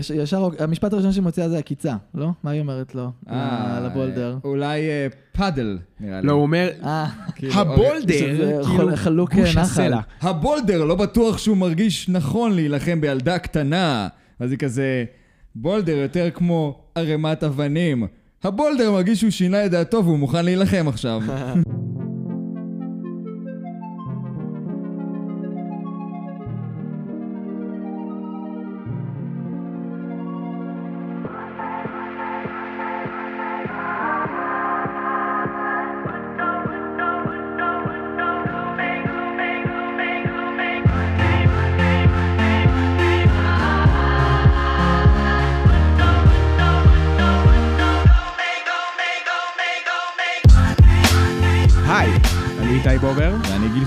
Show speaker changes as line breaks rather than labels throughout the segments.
יש- ישר, המשפט הראשון שהיא מוציאה זה עקיצה, לא? מה היא אומרת לו?
אה,
לבולדר.
אולי אה, פאדל, נראה לי.
לא, הוא אומר,
אה,
כאילו,
הבולדר,
שזה
כאילו,
חלוק נחל.
הבולדר, לא בטוח שהוא מרגיש נכון להילחם בילדה קטנה. אז היא כזה, בולדר יותר כמו ערימת אבנים. הבולדר מרגיש שהוא שינה את דעתו והוא מוכן להילחם עכשיו.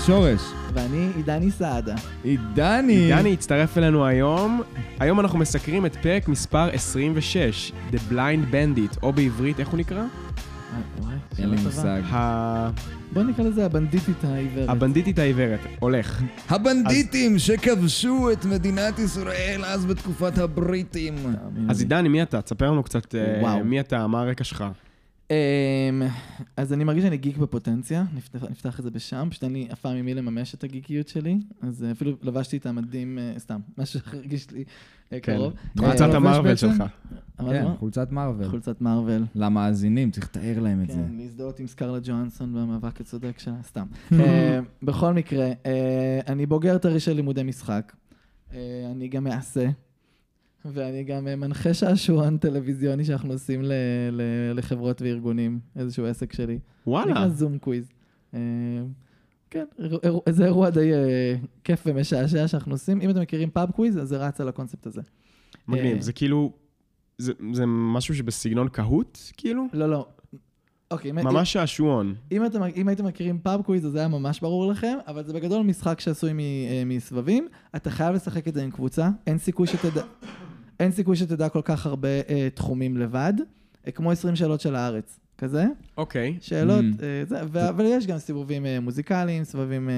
שורש.
ואני עידני סעדה.
עידני.
דני הצטרף אלינו היום. היום אנחנו מסקרים את פרק מספר 26, The Blind Bandit, או בעברית, איך הוא נקרא?
אה, וואי,
אין לי. מושג.
בוא נקרא לזה הבנדיטית העיוורת.
הבנדיטית העיוורת. הולך.
הבנדיטים שכבשו את מדינת ישראל אז בתקופת הבריטים.
אז. עידני, מי אתה? תספר לנו קצת אה. מי אתה, מה הרקע שלך.
אמ, אז אני מרגיש שאני גיק בפוטנציה, נפתח, נפתח את זה בשם, פשוט אין לי אף פעם עם מי לממש את הגיקיות שלי, אז אה, אפילו לבשתי את המדים, אה, סתם, משהו הרגיש לי אה,
כן.
קרוב.
חולצת המרוויל? שלך.
כן? חולצת מארוול.
חולצת מארוול.
למאזינים, צריך לתאר להם את זה.
כן, להזדהות עם סקרלט ג'ואנסון במאבק הצודק שלה, סתם. בכל מקרה, אני בוגר טרי של לימודי משחק, אני גם מעשה, ואני גם אה, מנחה שעשועון טלוויזיוני שאנחנו עושים ל- ל- לחברות וארגונים, איזשהו עסק שלי.
וואלה.
נקרא Zoom Quiz. אה, כן, אירוע- זה אירוע די אה, כיף ומשעשע שאנחנו עושים. אם אתם מכירים pub quiz, אז זה רץ על הקונספט הזה.
מגניב.
אה,
זה כאילו, זה זה משהו שבסגנון Kahoot, כאילו?
לא, לא. אוקיי, אם-
ממש שעשועון.
אם, אתם, אם הייתם מכירים pub quiz, אז זה היה ממש ברור לכם, אבל זה בגדול משחק שעשוי אה, מסבבים. אתה חייב לשחק את זה עם קבוצה, אין סיכוי שתדע, אין סיכוי שתדע כל כך הרבה אה, תחומים לבד, אה, כמו 20 שאלות של הארץ, כזה.
אוקיי.
שאלות,
Mm.
אה, זה, ו- אבל יש גם סיבובים אה, מוזיקליים, סבבים אה,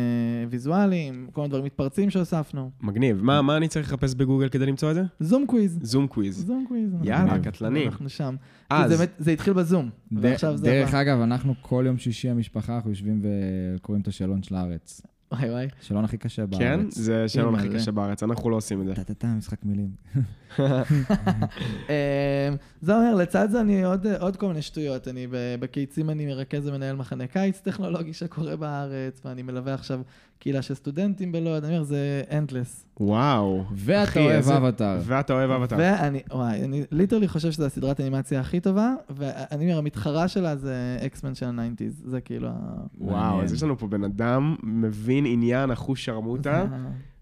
ויזואליים, כל מיני דברים מתפרצים שהוספנו.
מגניב. מה מה אני צריך לחפש בגוגל כדי למצוא את זה?
זום קוויז.
זום קוויז.
זום קוויז. אנחנו-
יאללה, קטלני.
אנחנו שם.
אז-
זה, באמת- זה התחיל בזום,
ד-
ועכשיו זה...
דרך
הבא.
אגב, אנחנו כל יום שישי המשפחה, אנחנו יושבים וקוראים את השאלון של הארץ.
וואי וואי.
השאלון הכי קשה בארץ.
כן? זה שאלון הכי. קשה בארץ, אנחנו לא עושים את זה.
טה-טה-טה, משחק מילים.
אמ, זה אומר, לצד זה אני עוד, עוד כל מיני שטויות. אני בקיצים אני מרכז ומנהל מחנה קיץ טכנולוגי שקורה בארץ, ואני מלווה עכשיו קהילה של סטודנטים בלוד, אני אומר, זה endless.
וואו.
ואתה אוהב אבטאר.
ואתה אוהב אבטאר.
ואני, וואי, אני literally חושב שזו הסדרת האנימציה הכי טובה, ואני אומר, המתחרה שלה זה X-Men של ה nineties, זה כאילו ה...
וואו. אז יש לנו פה בן אדם מבין עניין, אחושרמוטה,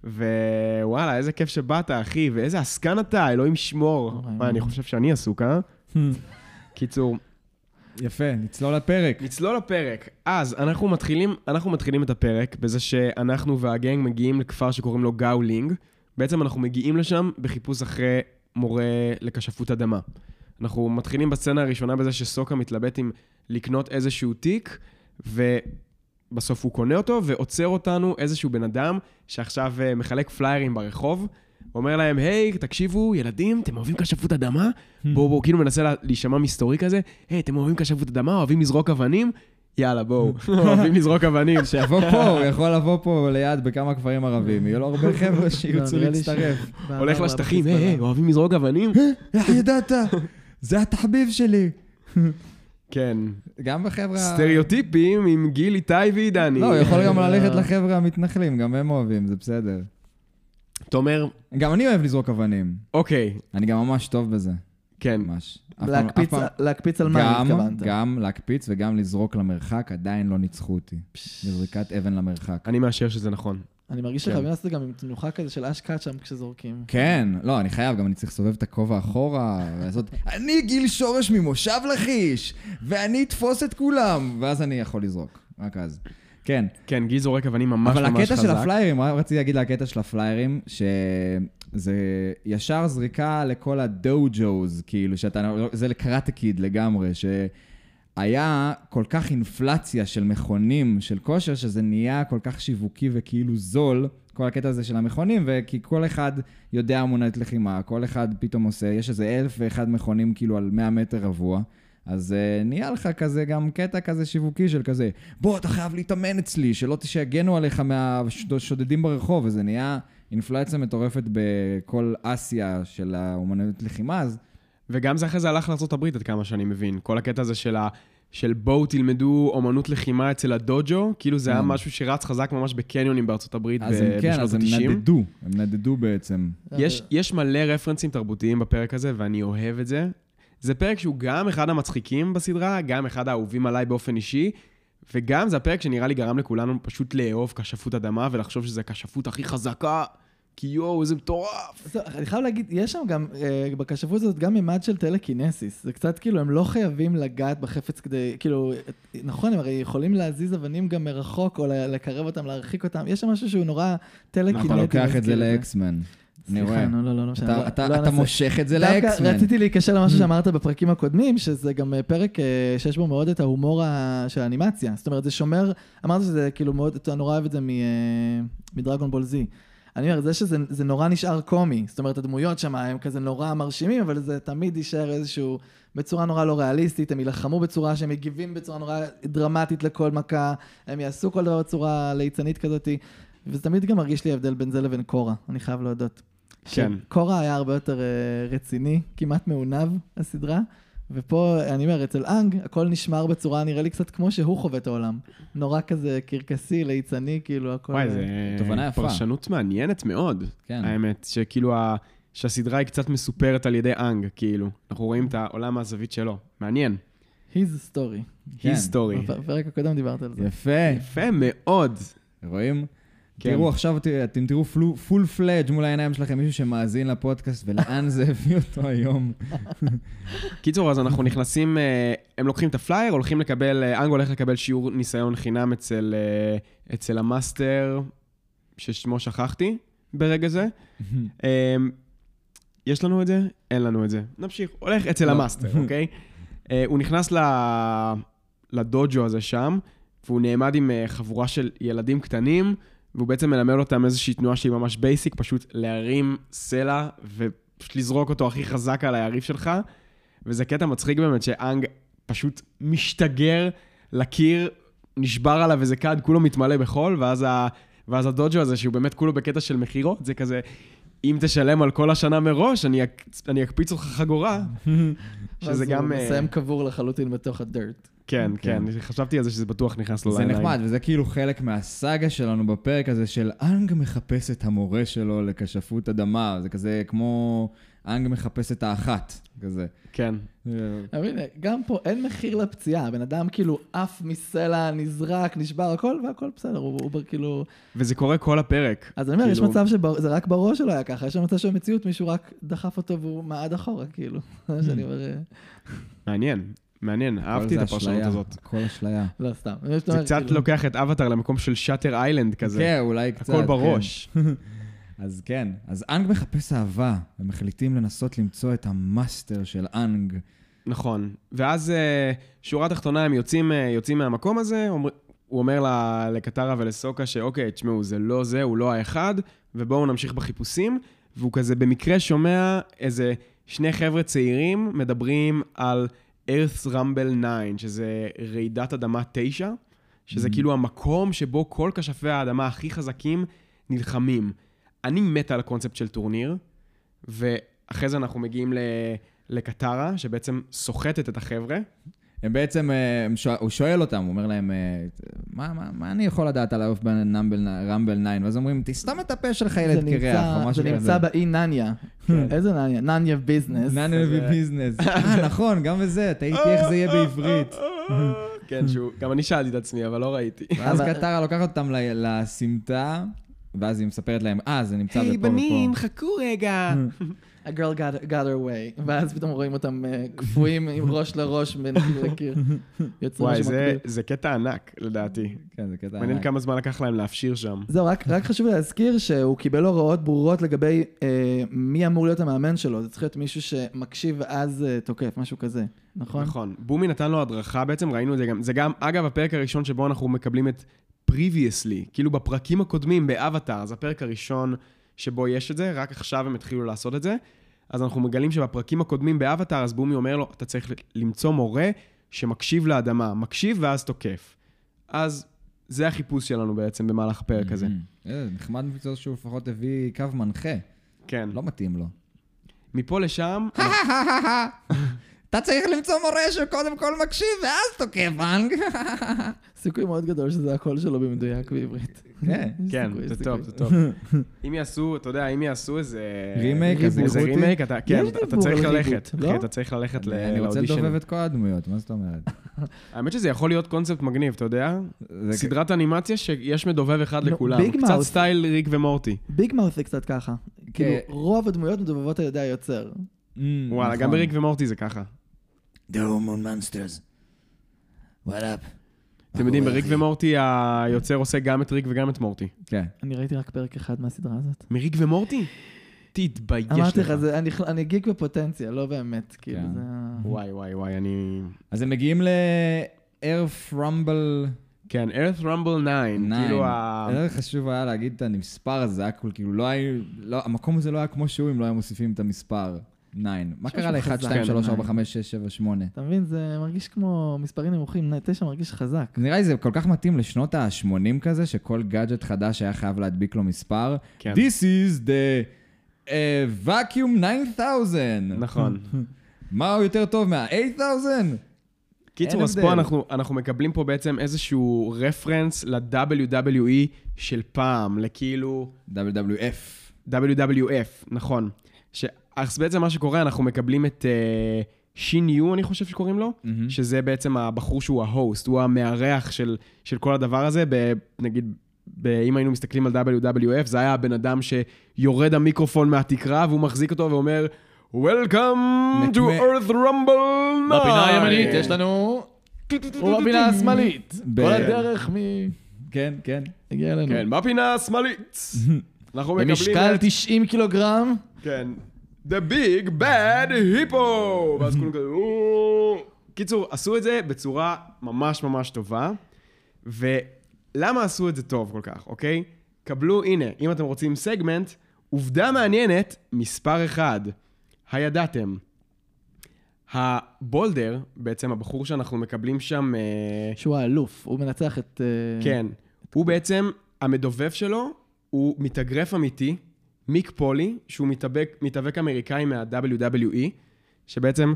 ווואלה, איזה כיף שבאת, אחי, ואיזה עסקן אתה, אלוהים שמור.
וואי,
מה, אני. חושב שאני עסוק, אה? קיצור,
יפה, נצלול לפרק.
נצלול לפרק. אז אנחנו מתחילים, אנחנו מתחילים את הפרק בזה שאנחנו וה gang מגיעים לכפר שקוראים לו גאולינג. בעצם אנחנו מגיעים לשם בחיפוש אחרי מורה לכשפות אדמה. אנחנו מתחילים בסצנה הראשונה בזה שסוקה מתלבט עם לקנות איזשהו תיק, ובסוף הוא קונה אותו, ועוצר אותנו איזשהו בן אדם שעכשיו אה, מחלק פליירים ברחוב. אומר להם, היי, תקשיבו, ילדים, אתם אוהבים כשפות אדמה? בואו, בואו, כאילו מנסה לה- להישמע מסתורי כזה, היי, אתם אוהבים כשפות אדמה? אוהבים לזרוק אבנים? יאללה, בואו, אוהבים לזרוק אבנים.
שיבוא פה, הוא יכול לבוא פה ליד בכמה כפרים ערבים. יהיו לו הרבה חבר'ה שירצו
לא,
להצטרף.
הולך לשטחים. היי, אוהבים לזרוק אבנים?
איך ידעת? זה התחביב שלי.
כן,
גם בחבר'ה...
סטריאוטיפים עם גיל, איתי ועידני.
לא, יכול גם
אה.
ללכת לחבר'ה המתנחלים, גם הם אוהבים, זה בסדר.
תומר,
גם אני אוהב לזרוק אבנים.
אוקיי,
אני גם ממש טוב בזה,
כן.
ממש.
להקפיץ-
אף פעם-
להקפיץ על מה
גם,
התכוונת.
גם להקפיץ וגם לזרוק למרחק, עדיין לא ניצחו אותי. בזריקת אבן למרחק.
אני מאשר שזה נכון.
אני מרגיש. שחייבים לעשות את זה גם עם תנוחה כזה של אש קאצ'אם כשזורקים.
כן, לא, אני חייב, גם אני צריך לסובב את הכובע אחורה, ולעשות, אני גיל שורש ממושב לכיש, ואני אתפוס את כולם, ואז אני יכול לזרוק, רק אז. כן,
כן, גיל זורק אבנים ממש
אבל
ממש
הקטע
חזק.
של הפליירים, רציתי להגיד לקטע של הפליירים, שזה ישר זריקה לכל הדוג'וז, כאילו, שאתה, זה לקראטה קיד לגמרי, שהיה כל כך אינפלציה של מכונים של כושר, שזה נהיה כל כך שיווקי וכאילו זול, כל הקטע הזה של המכונים, וכי כל אחד יודע אמונת לחימה, כל אחד פתאום עושה, יש איזה אלף ואחד מכונים כאילו על 100 מטר רבוע. אז uh, נהיה לך כזה גם קטע כזה שיווקי של כזה, בוא, אתה חייב להתאמן אצלי, שלא שיגנו עליך מהשודדים ברחוב, וזה נהיה אינפלציה מטורפת בכל אסיה של האומנות לחימה, אז
וגם זה אחרי זה הלך לארה"ב עד כמה שאני מבין. כל הקטע הזה של, ה... של בואו תלמדו אומנות לחימה אצל הדוג'ו, כאילו זה היה
כן.
משהו שרץ חזק ממש בקניונים בארצות הברית ב-
אז הם כן,
בשנות
אז הם
ה-90.
נדדו, הם נדדו בעצם.
יש, יש מלא רפרנסים תרבותיים בפרק הזה, ואני אוהב את זה. זה פרק שהוא גם אחד המצחיקים בסדרה, גם אחד האהובים עליי באופן אישי, וגם זה הפרק שנראה לי גרם לכולנו פשוט לאהוב כשפות אדמה ולחשוב שזו הכשפות הכי חזקה, כי יואו, זה מטורף.
אני חייב להגיד, יש שם גם, אה, בכשפות הזאת גם ממד של טלקינסיס. זה קצת כאילו, הם לא חייבים לגעת בחפץ כדי, כאילו, נכון, הם הרי יכולים להזיז אבנים גם מרחוק, או לקרב אותם, להרחיק אותם. יש שם משהו שהוא נורא טלקינטי.
אתה לוקח את זה לאקסמן. אני
סליחה,
רואה.
נו, לא, לא, לא משנה.
אתה-
לא-
אתה
לא
אתה
נעשה.
מושך את זה לאקסמן.
רציתי להיקשר למשהו שאמרת בפרקים הקודמים, שזה גם אה, פרק אה, שיש בו מאוד את ההומור של האנימציה. זאת אומרת, זה שומר, אמרת שזה כאילו מאוד, אתה נורא אוהב את זה אה, מדרגון בול זי. אני אומר, זה שזה זה נורא נשאר קומי. זאת אומרת, הדמויות שם הם כזה נורא מרשימים, אבל זה תמיד יישאר איזשהו, בצורה נורא לא ריאליסטית, הם יילחמו בצורה שהם מגיבים בצורה נורא דרמטית לכל מכה, הם יעשו כל דבר בצורה ליצנית כזאת, וזה תמיד גם מרגיש לי הבדל בין זה לבין קורה, אני חייב להודות.
כן.
קורה היה הרבה יותר אה, רציני, כמעט מעונב, הסדרה. ופה, אני אומר, אצל אנג, הכל נשמר בצורה, נראה לי קצת כמו שהוא חווה את העולם. נורא כזה קרקסי, ליצני, כאילו, הכל...
וואי,
אה,
זה
תובנה יפה.
פרשנות מעניינת מאוד.
כן.
האמת, שכאילו, ה... שהסדרה היא קצת מסופרת על ידי אנג, כאילו. אנחנו רואים את העולם מהזווית שלו. מעניין.
his story.
כן.
היסטורי.
בפרק הקודם דיברת על זה.
יפה.
יפה מאוד.
רואים?
כן.
תראו עכשיו, ת- אתם תראו פול פלאג' מול העיניים שלכם, מישהו שמאזין לפודקאסט, ולאן זה הביא אותו היום.
קיצור, אז אנחנו נכנסים, אה, הם לוקחים את הפלייר, הולכים לקבל, אה, אנג הולך לקבל שיעור ניסיון חינם אצל, אה, אצל המאסטר, ששמו שכחתי ברגע זה. אה, יש לנו את זה? אין לנו את זה. נמשיך. הולך אצל
לא.
ה master, אוקיי? הוא נכנס ל- לדוג'ו הזה שם, והוא נעמד עם חבורה של ילדים קטנים, והוא בעצם מלמד אותם איזושהי תנועה שהיא ממש basic, פשוט להרים סלע ופשוט לזרוק אותו הכי חזק על היריב שלך. וזה קטע מצחיק באמת, שאנג פשוט משתגר לקיר, נשבר עליו איזה כד, כולו מתמלא בחול, ואז, ה... ואז הדוג'ו הזה, שהוא באמת כולו בקטע של מכירות, זה כזה, אם תשלם על כל השנה מראש, אני, אק... אני אקפיץ אותך חגורה. שזה גם...
הוא
אה,
מסיים קבור לחלוטין בתוך הדירט.
כן,
כן.
כן, חשבתי על זה שזה בטוח נכנס לו
זה
לעיניים.
נחמד, וזה כאילו חלק מהסאגה שלנו בפרק הזה של אנג מחפש את המורה שלו לכשפות אדמה, זה כזה כמו אנג מחפש את האחת, כזה.
כן.
אבל הנה, גם פה אין מחיר לפציעה, הבן אדם כאילו עף מסלע, נזרק, נשבר, הכל, והכל בסדר, הוא, כאילו...
וזה קורה כל הפרק.
אז אני אומר, יש
כאילו-
מצב שזה רק בראש שלו היה ככה, יש מצב שבמציאות מישהו רק דחף אותו והוא מעד אחורה, כאילו. זה אומר, אה,
מעניין, מעניין, אהבתי את הפרשנות הזאת.
הכל אשליה.
לא סתם.
זה קצת לוקח את אבטאר למקום של Shutter Island כזה.
כן, אולי קצת.
הכל
כן.
בראש.
אז כן, אז אנג מחפש אהבה, ומחליטים לנסות למצוא את ה master של אנג.
נכון. ואז אה, שורה תחתונה, הם יוצאים, אה, יוצאים מהמקום הזה, אומר, הוא אומר לקטרה ולסוקה שאוקיי, תשמעו, זה לא זה, הוא לא האחד, ובואו נמשיך בחיפושים. והוא כזה במקרה שומע איזה שני חבר'ה צעירים מדברים על Earth Rumble 9, שזה רעידת אדמה 9, שזה
Mhm.
כאילו המקום שבו כל כשפי האדמה הכי חזקים נלחמים. אני מת על הקונספט של טורניר, ואחרי זה אנחנו מגיעים ל... לקטרה, שבעצם סוחטת את החבר'ה.
הם בעצם, אה, הם שואל, הוא שואל אותם, הוא אומר להם, אה, מה, מה, מה אני יכול לדעת על האוף בנמבל רמבל 9? ואז אומרים, תסתום את הפה שלך, ילד קרח, או משהו
זה
כזה.
נמצא באי נניה.
כן.
איזה נניה? נניה ביזנס.
נאנה ביזנס. אה, נכון, גם בזה, תהיתי איך זה יהיה בעברית.
כן, שהוא... גם אני שאלתי את עצמי, אבל לא ראיתי.
ואז קטרה לוקחת אותם לסמטה, ואז היא מספרת להם, אה, זה נמצא
היי,
בפה
בנים,
ופה.
חכו רגע.
A girl got, got her way. ואז פתאום רואים אותם אה, קפואים עם ראש לראש בין קיר לקיר. יוצרים
וואי, זה- קטע ענק, לדעתי.
כן, זה קטע
מעניין
ענק.
כמה זמן לקח להם להפשיר שם.
זהו, רק, רק חשוב להזכיר שהוא קיבל הוראות ברורות לגבי אה, מי אמור להיות המאמן שלו. זה צריך להיות מישהו שמקשיב ואז אה, תוקף, משהו כזה, נכון?
נכון. בומי נתן לו הדרכה בעצם, ראינו את זה גם. זה גם, אגב, הפרק הראשון שבו אנחנו מקבלים את previously, כאילו בפרקים הקודמים באבטאר, זה הפרק הראשון שבו יש את זה, רק עכשיו הם התחילו לעשות את זה. אז אנחנו מגלים שבפרקים הקודמים באבטאר, אז בומי אומר לו, אתה צריך למצוא מורה שמקשיב לאדמה, מקשיב ואז תוקף. אז זה החיפוש שלנו בעצם במהלך הפרק הזה.
אה, נחמד מצד שהוא לפחות הביא קו מנחה.
כן.
לא מתאים לו.
מפה לשם,
אתה צריך למצוא מורה שקודם כל מקשיב ואז תוקף אנג.
סיכוי מאוד גדול שזה הקול שלו במדויק בעברית.
כן.
כן, זה. טוב, זה טוב. אם יעשו, אתה יודע, אם יעשו איזה...
רימייק,
איזה? רימייק, אתה, כן, אתה
דיבור
צריך
על
ללכת.
לא?
כן, אתה צריך ללכת ל-
אני רוצה. לדובב את כל הדמויות, מה זאת אומרת?
האמת שזה יכול להיות קונספט מגניב, אתה יודע? סדרת אנימציה שיש מדובב אחד לכולם. קצת. style ריק ומורטי.
Big Mouth זה קצת ככה. כאילו,
כן.
רוב הדמויות מדובבות על ידי היוצר.
וואלה,
נכון.
גם בריק ומורטי זה ככה.
The Hormone Monsters. What up?
אתם יודעים, בריק ומורטי היוצר עושה גם את ריק וגם את מורטי.
כן.
אני ראיתי רק פרק אחד מהסדרה הזאת.
מריק ומורטי? תתבייש לך.
אמרתי לך, זה- אני- אני גיק בפוטנציה, לא באמת. כאילו,
כן.
זה...
וואי, וואי, וואי, אני...
אז הם מגיעים ל-Earth Rumble
כן, earth rumble 9, כאילו ה...
איזה חשוב היה להגיד את המספר הזה, כאילו לא היה, לא, המקום הזה לא היה כמו שהוא אם לא היו מוסיפים את המספר 9. מה קרה ל-1,
שהוא
2,
חזק.
3, 4,
כן,
5, 6, 7, 8?
אתה מבין, זה מרגיש כמו מספרים נמוכים, תשע מרגיש חזק.
נראה לי זה כל כך מתאים לשנות ה-80 כזה, שכל גאדג'ט חדש היה חייב להדביק לו מספר.
כן.
This is the uh, vacuum 9000.
נכון.
מה הוא יותר טוב מה-8000?
קיצור, אז. פה אנחנו, אנחנו מקבלים פה בעצם איזשהו רפרנס ל-WWE של פעם, לכאילו
WWF.
WWF, נכון. ש... אז בעצם מה שקורה, אנחנו מקבלים את uh, שין יו, אני חושב שקוראים לו,
מהמם.
שזה בעצם הבחור שהוא ההוסט, הוא המארח של, של כל הדבר הזה, ב, נגיד, ב, אם היינו מסתכלים על WWF, זה היה הבן אדם שיורד המיקרופון מהתקרה והוא מחזיק אותו ואומר, Welcome to Earth Rumble 9.
בפינה הימנית יש לנו... ובפינה השמאלית. כל הדרך מ...
כן, כן.
הגיע אלינו.
כן, בפינה השמאלית. אנחנו מקבלים
במשקל
את...
90 קילוגרם.
כן. The Big Bad Hippo! ואז כולם כזה... קיצור, עשו את זה בצורה ממש ממש טובה. ולמה עשו את זה טוב כל כך, אוקיי? קבלו, הנה, אם אתם רוצים סגמנט, עובדה מעניינת, מספר אחד. הידעתם. הבולדר, בעצם הבחור שאנחנו מקבלים שם... אה,
שהוא האלוף, הוא מנצח את... אה,
כן. הוא בעצם, המדובב שלו הוא מתאגרף אמיתי, מיק פולי, שהוא מתאבק, מתאבק אמריקאי מה-WWE, שבעצם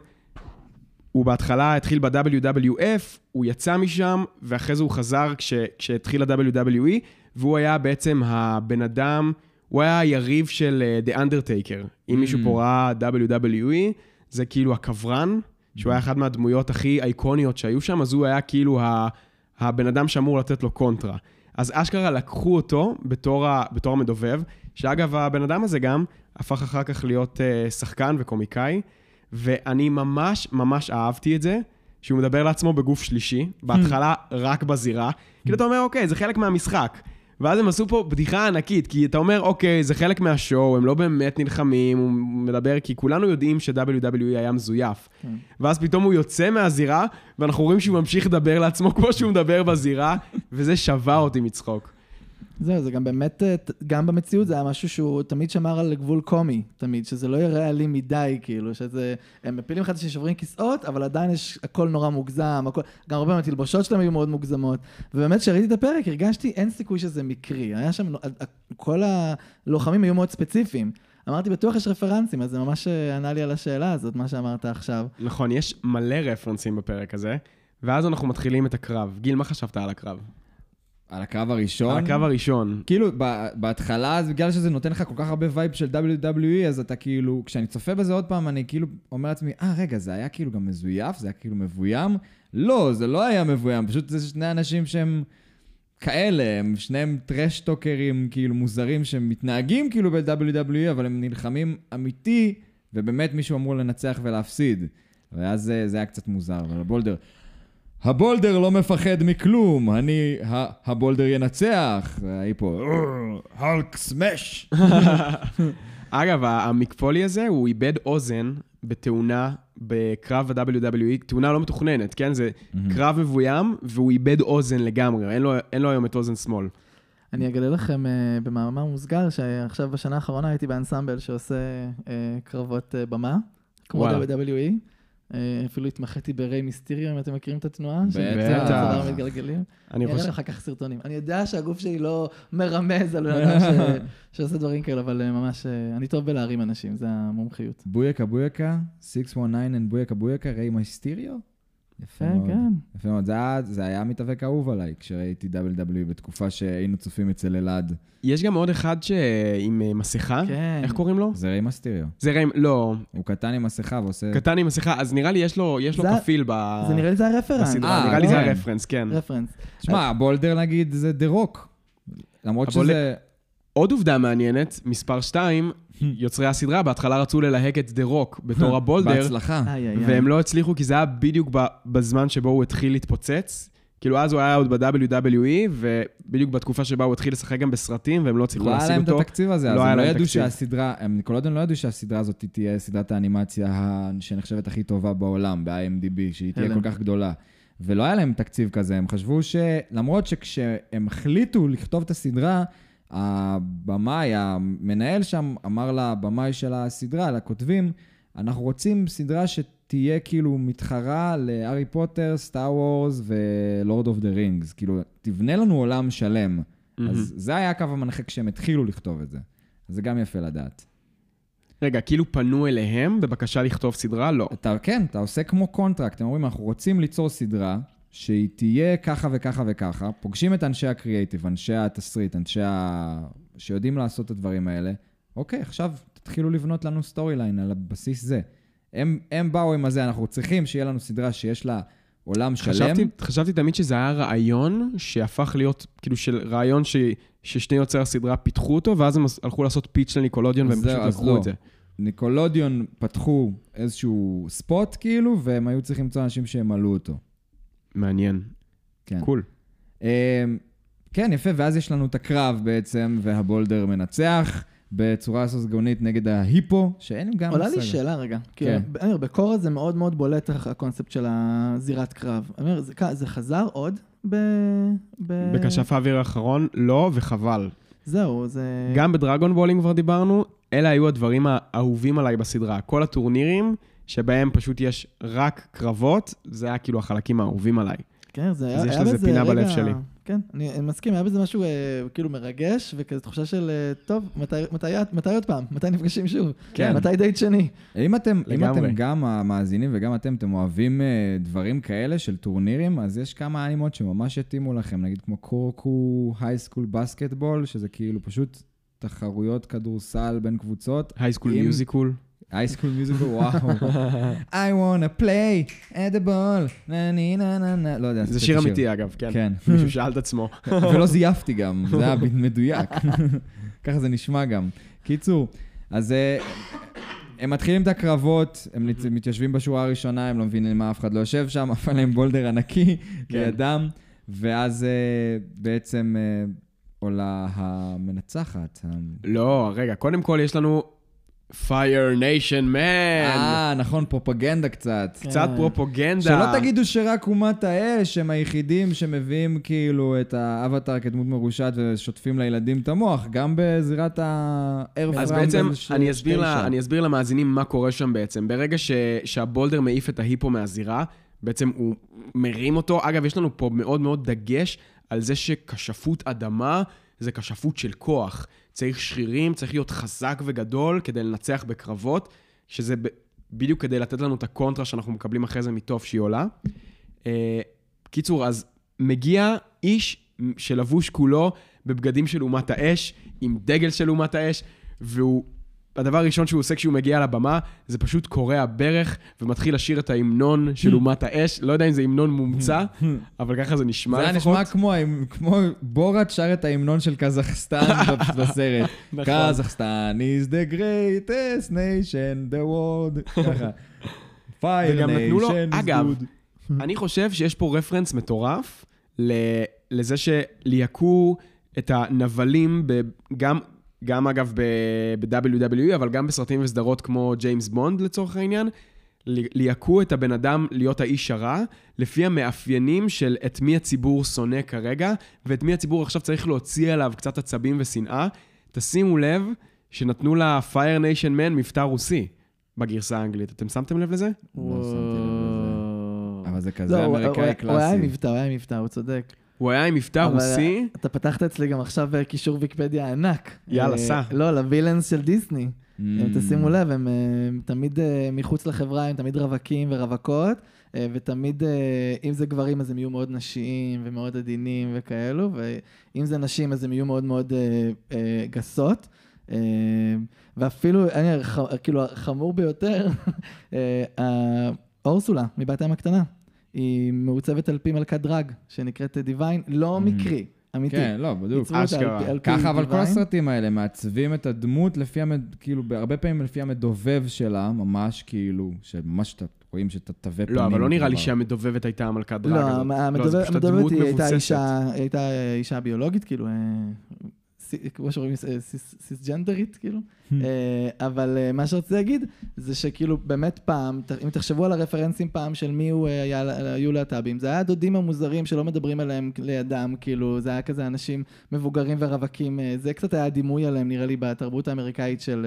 הוא בהתחלה התחיל ב-WWF, הוא יצא משם, ואחרי זה הוא חזר כש, כשהתחיל ה-WWE, והוא היה בעצם הבן אדם, הוא היה היריב של אה, The Undertaker. אם מישהו פה ראה WWE, זה כאילו הקברן, שהוא היה אחד מהדמויות הכי אייקוניות שהיו שם, אז הוא היה כאילו ה... הבן אדם שאמור לתת לו קונטרה. אז אשכרה לקחו אותו בתור, ה, בתור המדובב, שאגב, הבן אדם הזה גם הפך אחר כך להיות uh, שחקן וקומיקאי, ואני ממש ממש אהבתי את זה, שהוא מדבר לעצמו בגוף שלישי, בהתחלה רק בזירה. כאילו אתה אומר, אוקיי, זה חלק מהמשחק. ואז הם עשו פה בדיחה ענקית, כי אתה אומר, אוקיי, זה חלק מהשואו, הם לא באמת נלחמים, הוא מדבר, כי כולנו יודעים ש-WWE היה מזויף.
כן.
ואז פתאום הוא יוצא מהזירה, ואנחנו רואים שהוא ממשיך לדבר לעצמו כמו שהוא מדבר בזירה, וזה שבר אותי מצחוק.
זהו, זה גם באמת, אה, גם במציאות זה היה משהו שהוא תמיד שמר על גבול קומי, תמיד, שזה לא יראה אלים מדי, כאילו, שזה, הם מפילים אחד ששוברים כיסאות, אבל עדיין יש, הכל נורא מוגזם, הכל, גם הרבה מהתלבושות שלהם היו מאוד מוגזמות, ובאמת, כשראיתי את הפרק, הרגשתי, אין סיכוי שזה מקרי, היה שם, כל הלוחמים היו מאוד ספציפיים. אמרתי, בטוח יש רפרנסים, אז זה ממש אה, ענה לי על השאלה הזאת, מה שאמרת עכשיו.
נכון, יש מלא רפרנסים בפרק הזה, ואז אנחנו מתחילים את הקרב. גיל, מה חשבת על הקרב?
על הקרב הראשון.
על הקרב הראשון.
כאילו, בהתחלה, אז בגלל שזה נותן לך כל כך הרבה vibe של WWE, אז אתה כאילו, כשאני צופה בזה עוד פעם, אני כאילו אומר לעצמי, אה, רגע, זה היה כאילו גם מזויף? זה היה כאילו מבוים? לא, זה לא היה מבוים, פשוט זה שני אנשים שהם כאלה, הם שניהם trash talker ים כאילו מוזרים שמתנהגים כאילו ב-WWE, אבל הם נלחמים אמיתי, ובאמת מישהו אמור לנצח ולהפסיד. ואז זה, זה היה קצת מוזר, אבל הבולדר... הבולדר לא מפחד מכלום, אני, ה- הבולדר ינצח. והיא פה, הלק סמש.
אגב, המקפולי הזה, הוא איבד אוזן בתאונה בקרב ה-WWE, תאונה לא מתוכננת, כן? זה. קרב מבוים, והוא איבד אוזן לגמרי, אין לו, אין לו היום את אוזן שמאל.
אני אגלה לכם uh, במאמר מוסגר, שעכשיו בשנה האחרונה הייתי באנסמבל שעושה uh, קרבות uh, במה, כמו. WWE. Uh, אפילו התמחיתי בריי מיסטיריו, אם אתם מכירים את התנועה. של
בטח.
חדר המתגלגלים.
אני
אני אראה. לך אחר כך סרטונים. אני יודע שהגוף שלי לא מרמז על בן אדם שעושה דברים כאלה, אבל אה, ממש, אה, אני טוב בלהרים אנשים, זה המומחיות.
בויקה בויקה, 619 and בויקה בויקה, ריי מיסטיריו? יפה
כן,
מאוד.
כן.
יפה מאוד. זה היה- זה היה מתאבק אהוב עליי, כשראיתי WWE בתקופה שהיינו צופים אצל אלעד.
יש גם עוד אחד שעם אה, מסכה,
כן.
איך קוראים לו?
זה ריי מיסטיריו.
זה ריים, לא,
הוא קטן עם מסכה ועושה...
קטן עם מסכה, אז נראה לי יש לו, יש לו
זה-
כפיל ב...
זה נראה לי זה ה reference.
בסדרה,
אה,
נראה לי זה
כן.
ה reference, כן.
reference.
תשמע, בולדר נגיד זה The Rock. למרות
הבולדר-
שזה...
עוד עובדה מעניינת, מספר 2, יוצרי הסדרה בהתחלה רצו ללהק את The Rock בתור הבולדר,
בהצלחה.
והם לא הצליחו כי זה היה בדיוק בזמן שבו הוא התחיל להתפוצץ. כאילו אז הוא היה עוד ב-WWE, ובדיוק בתקופה שבה הוא התחיל לשחק גם בסרטים, והם לא הצליחו
לא היה
להשיג
להם את
אותו.
התקציב הזה,
לא
אז הם לא ידעו. שהסדרה, הם Nickelodeon לא ידעו שהסדרה הזאת תהיה סדרת האנימציה שנחשבת הכי טובה בעולם, ב-IMDb, שהיא תהיה. כל כך גדולה. ולא היה להם תקציב כזה, הם חשבו ש... למרות שכשהם החליטו לכתוב את הסדרה, הבמאי, המנהל שם, אמר לבמאי של הסדרה, לכותבים, אנחנו רוצים סדרה שתהיה כאילו מתחרה להארי פוטר, Star Wars ו Lord of the Rings. כאילו, תבנה לנו עולם שלם. אז זה היה הקו המנחה כשהם התחילו לכתוב את זה. אז זה גם יפה לדעת.
רגע, כאילו פנו אליהם בבקשה לכתוב סדרה? לא.
אתה, כן, אתה עושה כמו contract, הם אומרים, אנחנו רוצים ליצור סדרה שהיא תהיה ככה וככה וככה, פוגשים את אנשי הקריאייטיב, אנשי התסריט, אנשי ה... שיודעים לעשות את הדברים האלה. אוקיי, עכשיו תתחילו לבנות לנו story line על הבסיס זה. הם, הם באו עם הזה, אנחנו צריכים שיהיה לנו סדרה שיש לה עולם שלם.
חשבתי, חשבתי תמיד שזה היה רעיון שהפך להיות, כאילו של רעיון ש, ששני יוצרי הסדרה פיתחו אותו, ואז הם הלכו לעשות פיץ' לניקולודיון והם
זהו,
פשוט לקחו
לא.
את זה.
ניקולודיון פתחו איזשהו ספוט כאילו, והם היו צריכים למצוא אנשים שימלאו אותו.
מעניין.
כן.
קול.
אמ, כן, יפה, ואז יש לנו את הקרב בעצם, והבולדר מנצח בצורה ססגונית נגד ההיפו, שאין גם
עולה לי. שאלה רגע.
כן.
אני אומר, בקורה זה מאוד מאוד בולט הקונספט של הזירת קרב. אני אומר, זה, זה חזר עוד ב... ב...
בכשף האוויר האחרון, לא, וחבל.
זהו, זה...
גם בדרגון בול כבר דיברנו, אלה היו הדברים האהובים עליי בסדרה. כל הטורנירים שבהם פשוט יש רק קרבות, זה היה כאילו החלקים האהובים עליי.
כן, זה היה,
אז יש
היה
לזה
בזה
פינה
רגע...
בלב שלי.
כן, אני, אני מסכים, היה בזה משהו אה, כאילו מרגש, וכזה תחושה של, אה, טוב, מתי, מתי, מתי עוד פעם? מתי נפגשים שוב?
כן.
מתי דייט שני?
אם אתם, אם. אתם גם המאזינים וגם אתם, אתם אוהבים אה, דברים כאלה של טורנירים, אז יש כמה אנימות שממש יתאימו לכם, נגיד כמו קורוקו high school basketball, שזה כאילו פשוט תחרויות כדורסל בין קבוצות.
High School
אם-
Musical.
High School Musical, וואו. I wanna play at the ball, נה נה נה נה, לא יודע.
זה שיר. אמיתי אגב, כן.
כן.
מישהו שאל את עצמו.
ולא זייפתי גם, זה היה מדויק. ככה זה נשמע גם. קיצור, אז אה, הם מתחילים את הקרבות, הם מתיישבים בשורה הראשונה, הם לא מבינים מה אף אחד לא יושב שם, עף עליהם בולדר ענקי
כן.
לידם, ואז אה, בעצם אה, עולה המנצחת.
לא, רגע, קודם כל יש לנו Fire Nation Man.
אה, נכון, פרופגנדה קצת.
קצת
כן.
פרופוגנדה.
שלא תגידו שרק אומת האש הם היחידים שמביאים כאילו את האבטר כדמות מרושעת ושוטפים לילדים את המוח, גם בזירת האיירפרם.
אז בעצם אני אסביר, לה, אני אסביר למאזינים מה קורה שם בעצם. ברגע ש, שהבולדר מעיף את ההיפו מהזירה, בעצם הוא מרים אותו. אגב, יש לנו פה מאוד מאוד דגש על זה שכשפות אדמה זה כשפות של כוח. צריך שרירים, צריך להיות חזק וגדול כדי לנצח בקרבות, שזה בדיוק כדי לתת לנו את הקונטרה שאנחנו מקבלים אחרי זה מטוב שהיא עולה. אה, קיצור, אז מגיע איש שלבוש כולו בבגדים של אומת האש, עם דגל של אומת האש, והוא, הדבר הראשון שהוא עושה כשהוא מגיע לבמה, זה פשוט קורע ברך ומתחיל לשיר את ההמנון של אומת האש. לא יודע אם זה המנון מומצא, אבל ככה זה נשמע
זה היה
לפחות.
נשמע כמו, כמו בורת שר את ההמנון של קזחסטן בסרט.
נכון.
קזחסטן is the greatest nation, the world, ככה. fire nation is
אגב,
good.
אני חושב שיש פה רפרנס מטורף לזה שליהקו את הנבלים, גם, גם אגב ב-WWE, אבל גם בסרטים וסדרות כמו ג'יימס בונד לצורך העניין, ל- ליהקו את הבן אדם להיות האיש הרע, לפי המאפיינים של את מי הציבור שונא כרגע, ואת מי הציבור עכשיו צריך להוציא עליו קצת עצבים ושנאה. תשימו לב שנתנו לה Fire Nation Man מבטא רוסי בגרסה האנגלית. אתם שמתם לב לזה?
לא לב אבל זה
לא,
כזה
הוא-
אמריקאי
הוא היה עם
קלאסי.
מבטא, הוא היה עם מבטא, הוא צודק.
הוא היה עם מבטא רוסי.
אתה פתחת אצלי גם עכשיו אה, קישור ויקיפדיה ענק.
יאללה,
אה,
סע.
לא, לווילאנס של דיסני.
Mm.
אם תשימו לב, הם, אה, תמיד אה, מחוץ לחברה, הם תמיד רווקים ורווקות, אה, ותמיד, אה, אם זה גברים אז הם יהיו מאוד נשיים ומאוד עדינים וכאלו, ואם זה נשים אז הם יהיו מאוד מאוד אה, אה, גסות. אה, ואפילו, אני, כאילו, החמור ביותר, אה, אורסולה, מבת הים הקטנה. היא מעוצבת על פי מלכת דרג, שנקראת דיוויין, לא
Mm.
מקרי, אמיתי.
כן, לא, בדיוק.
על
אשכרה.
פי- על פי
ככה אבל כל. הסרטים האלה מעצבים את הדמות לפי, המד... כאילו, הרבה פעמים לפי המדובב שלה, ממש כאילו, שממש אתה- רואים שאתה תווי פנים.
לא, אבל לא נראה לי. שהמדובבת הייתה המלכת דרג
לא,
לא,
המדובבת היא הייתה. אישה, היא הייתה אישה ביולוגית, כאילו, אה, כמו שרואים, אה, סיס- סיסג'נדרית, כאילו. אה, אבל אה, מה שרציתי להגיד, זה שכאילו, באמת פעם, אם תחשבו על הרפרנסים פעם של מי הוא היה- היו להט"בים, זה היה הדודים המוזרים שלא מדברים עליהם לידם, כאילו, זה היה כזה אנשים מבוגרים ורווקים, זה קצת היה הדימוי עליהם, נראה לי, בתרבות האמריקאית של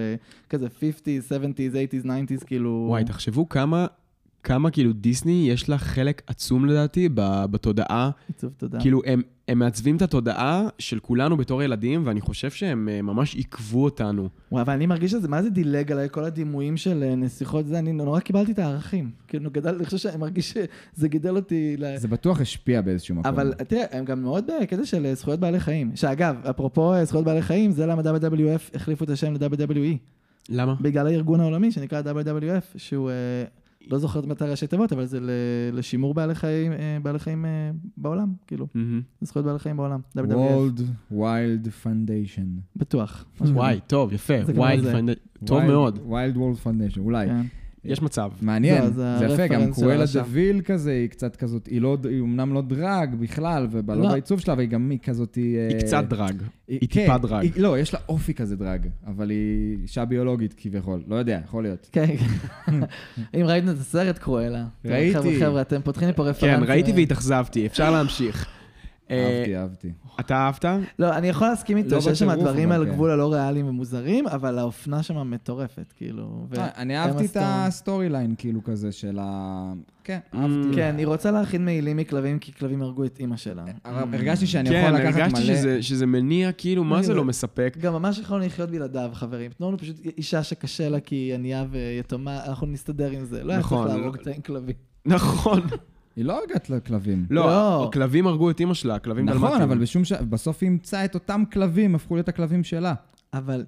כזה 50's, 70's, 80's, 90's, כאילו...
וואי, תחשבו כמה, כמה כאילו דיסני יש לה חלק עצום לדעתי בתודעה.
עיצוב תודה.
כאילו, הם, הם מעצבים את התודעה של כולנו בתור ילדים, ואני חושב שהם אה, ממש עיכבו אותנו.
וואי, אבל אני מרגיש שזה, מה זה דילג עליי, כל הדימויים של אה, נסיכות, זה, אני נורא קיבלתי את הערכים. כאילו, גדל, אני חושב שאני מרגיש שזה גידל אותי ל...
זה בטוח השפיע באיזשהו מקום.
אבל תראה, הם גם מאוד בקטע של אה, זכויות בעלי חיים. שאגב, אפרופו אה, זכויות בעלי חיים, זה למה WWF החליפו את השם ל-WWE.
למה?
בגלל הארגון העולמי שנקרא WWF, שהוא, אה, לא זוכר מתי ראשי תיבות, אבל זה ל- לשימור בעלי חיים, אה, בעלי חיים אה, בעולם, כאילו,
מהמם.
זכויות בעלי חיים בעולם.
World Wild Foundation.
בטוח.
וואי, טוב, יפה.
זה.
Find... טוב
Wild-
מאוד.
Wild World Foundation, אולי.
כן.
יש מצב.
מעניין,
לא,
זה,
זה
יפה, גם קרואלה.
דה
וויל כזה, היא קצת כזאת, היא, לא, היא אמנם לא דראג בכלל, ולא
לא.
בעיצוב שלה, והיא גם היא כזאת...
היא קצת דראג. היא
כן,
טיפה דראג.
היא, לא, יש לה אופי כזה דראג, אבל היא אישה ביולוגית כביכול, לא יודע, יכול להיות.
כן, כן. אם ראיתם את הסרט קרואלה.
ראיתי.
חבר'ה, חבר'ה, אתם פותחים לי פה
כן,
רפרנסים.
ראיתי והתאכזבתי, אפשר להמשיך. אה,
אהבתי, אהבתי.
אתה אהבת?
לא, אני יכול להסכים איתו
לא
שיש שם דברים על
כן.
גבול הלא ריאליים ומוזרים, אבל האופנה שם מטורפת, כאילו.
אה, אני אהבתי את.
ה
story line, כאילו כזה, של ה... כן, אהבתי.
כן, היא רוצה להכין מעילים מכלבים, כי כלבים הרגו את אימא שלה.
הרגשתי שאני
כן,
יכול לקחת
הרגשתי
מלא...
שזה- שזה מניע, כאילו, מה זה
לא-
לא מספק?
גם ממש יכולנו לחיות בלעדיו, חברים. תנו לנו פשוט אישה שקשה לה כי היא ענייה ויתומה, אנחנו נסתדר עם זה. לא היה צריך
נכון,
להרוג
לא-
את הכלבים.
נכון.
היא לא הרגת לכלבים.
לא,
לא.
הכלבים הרגו את אימא שלה, הכלבים דלמטים.
נכון, אבל בשום ש... בסוף היא אימצה את אותם כלבים, הפכו להיות הכלבים שלה.
אבל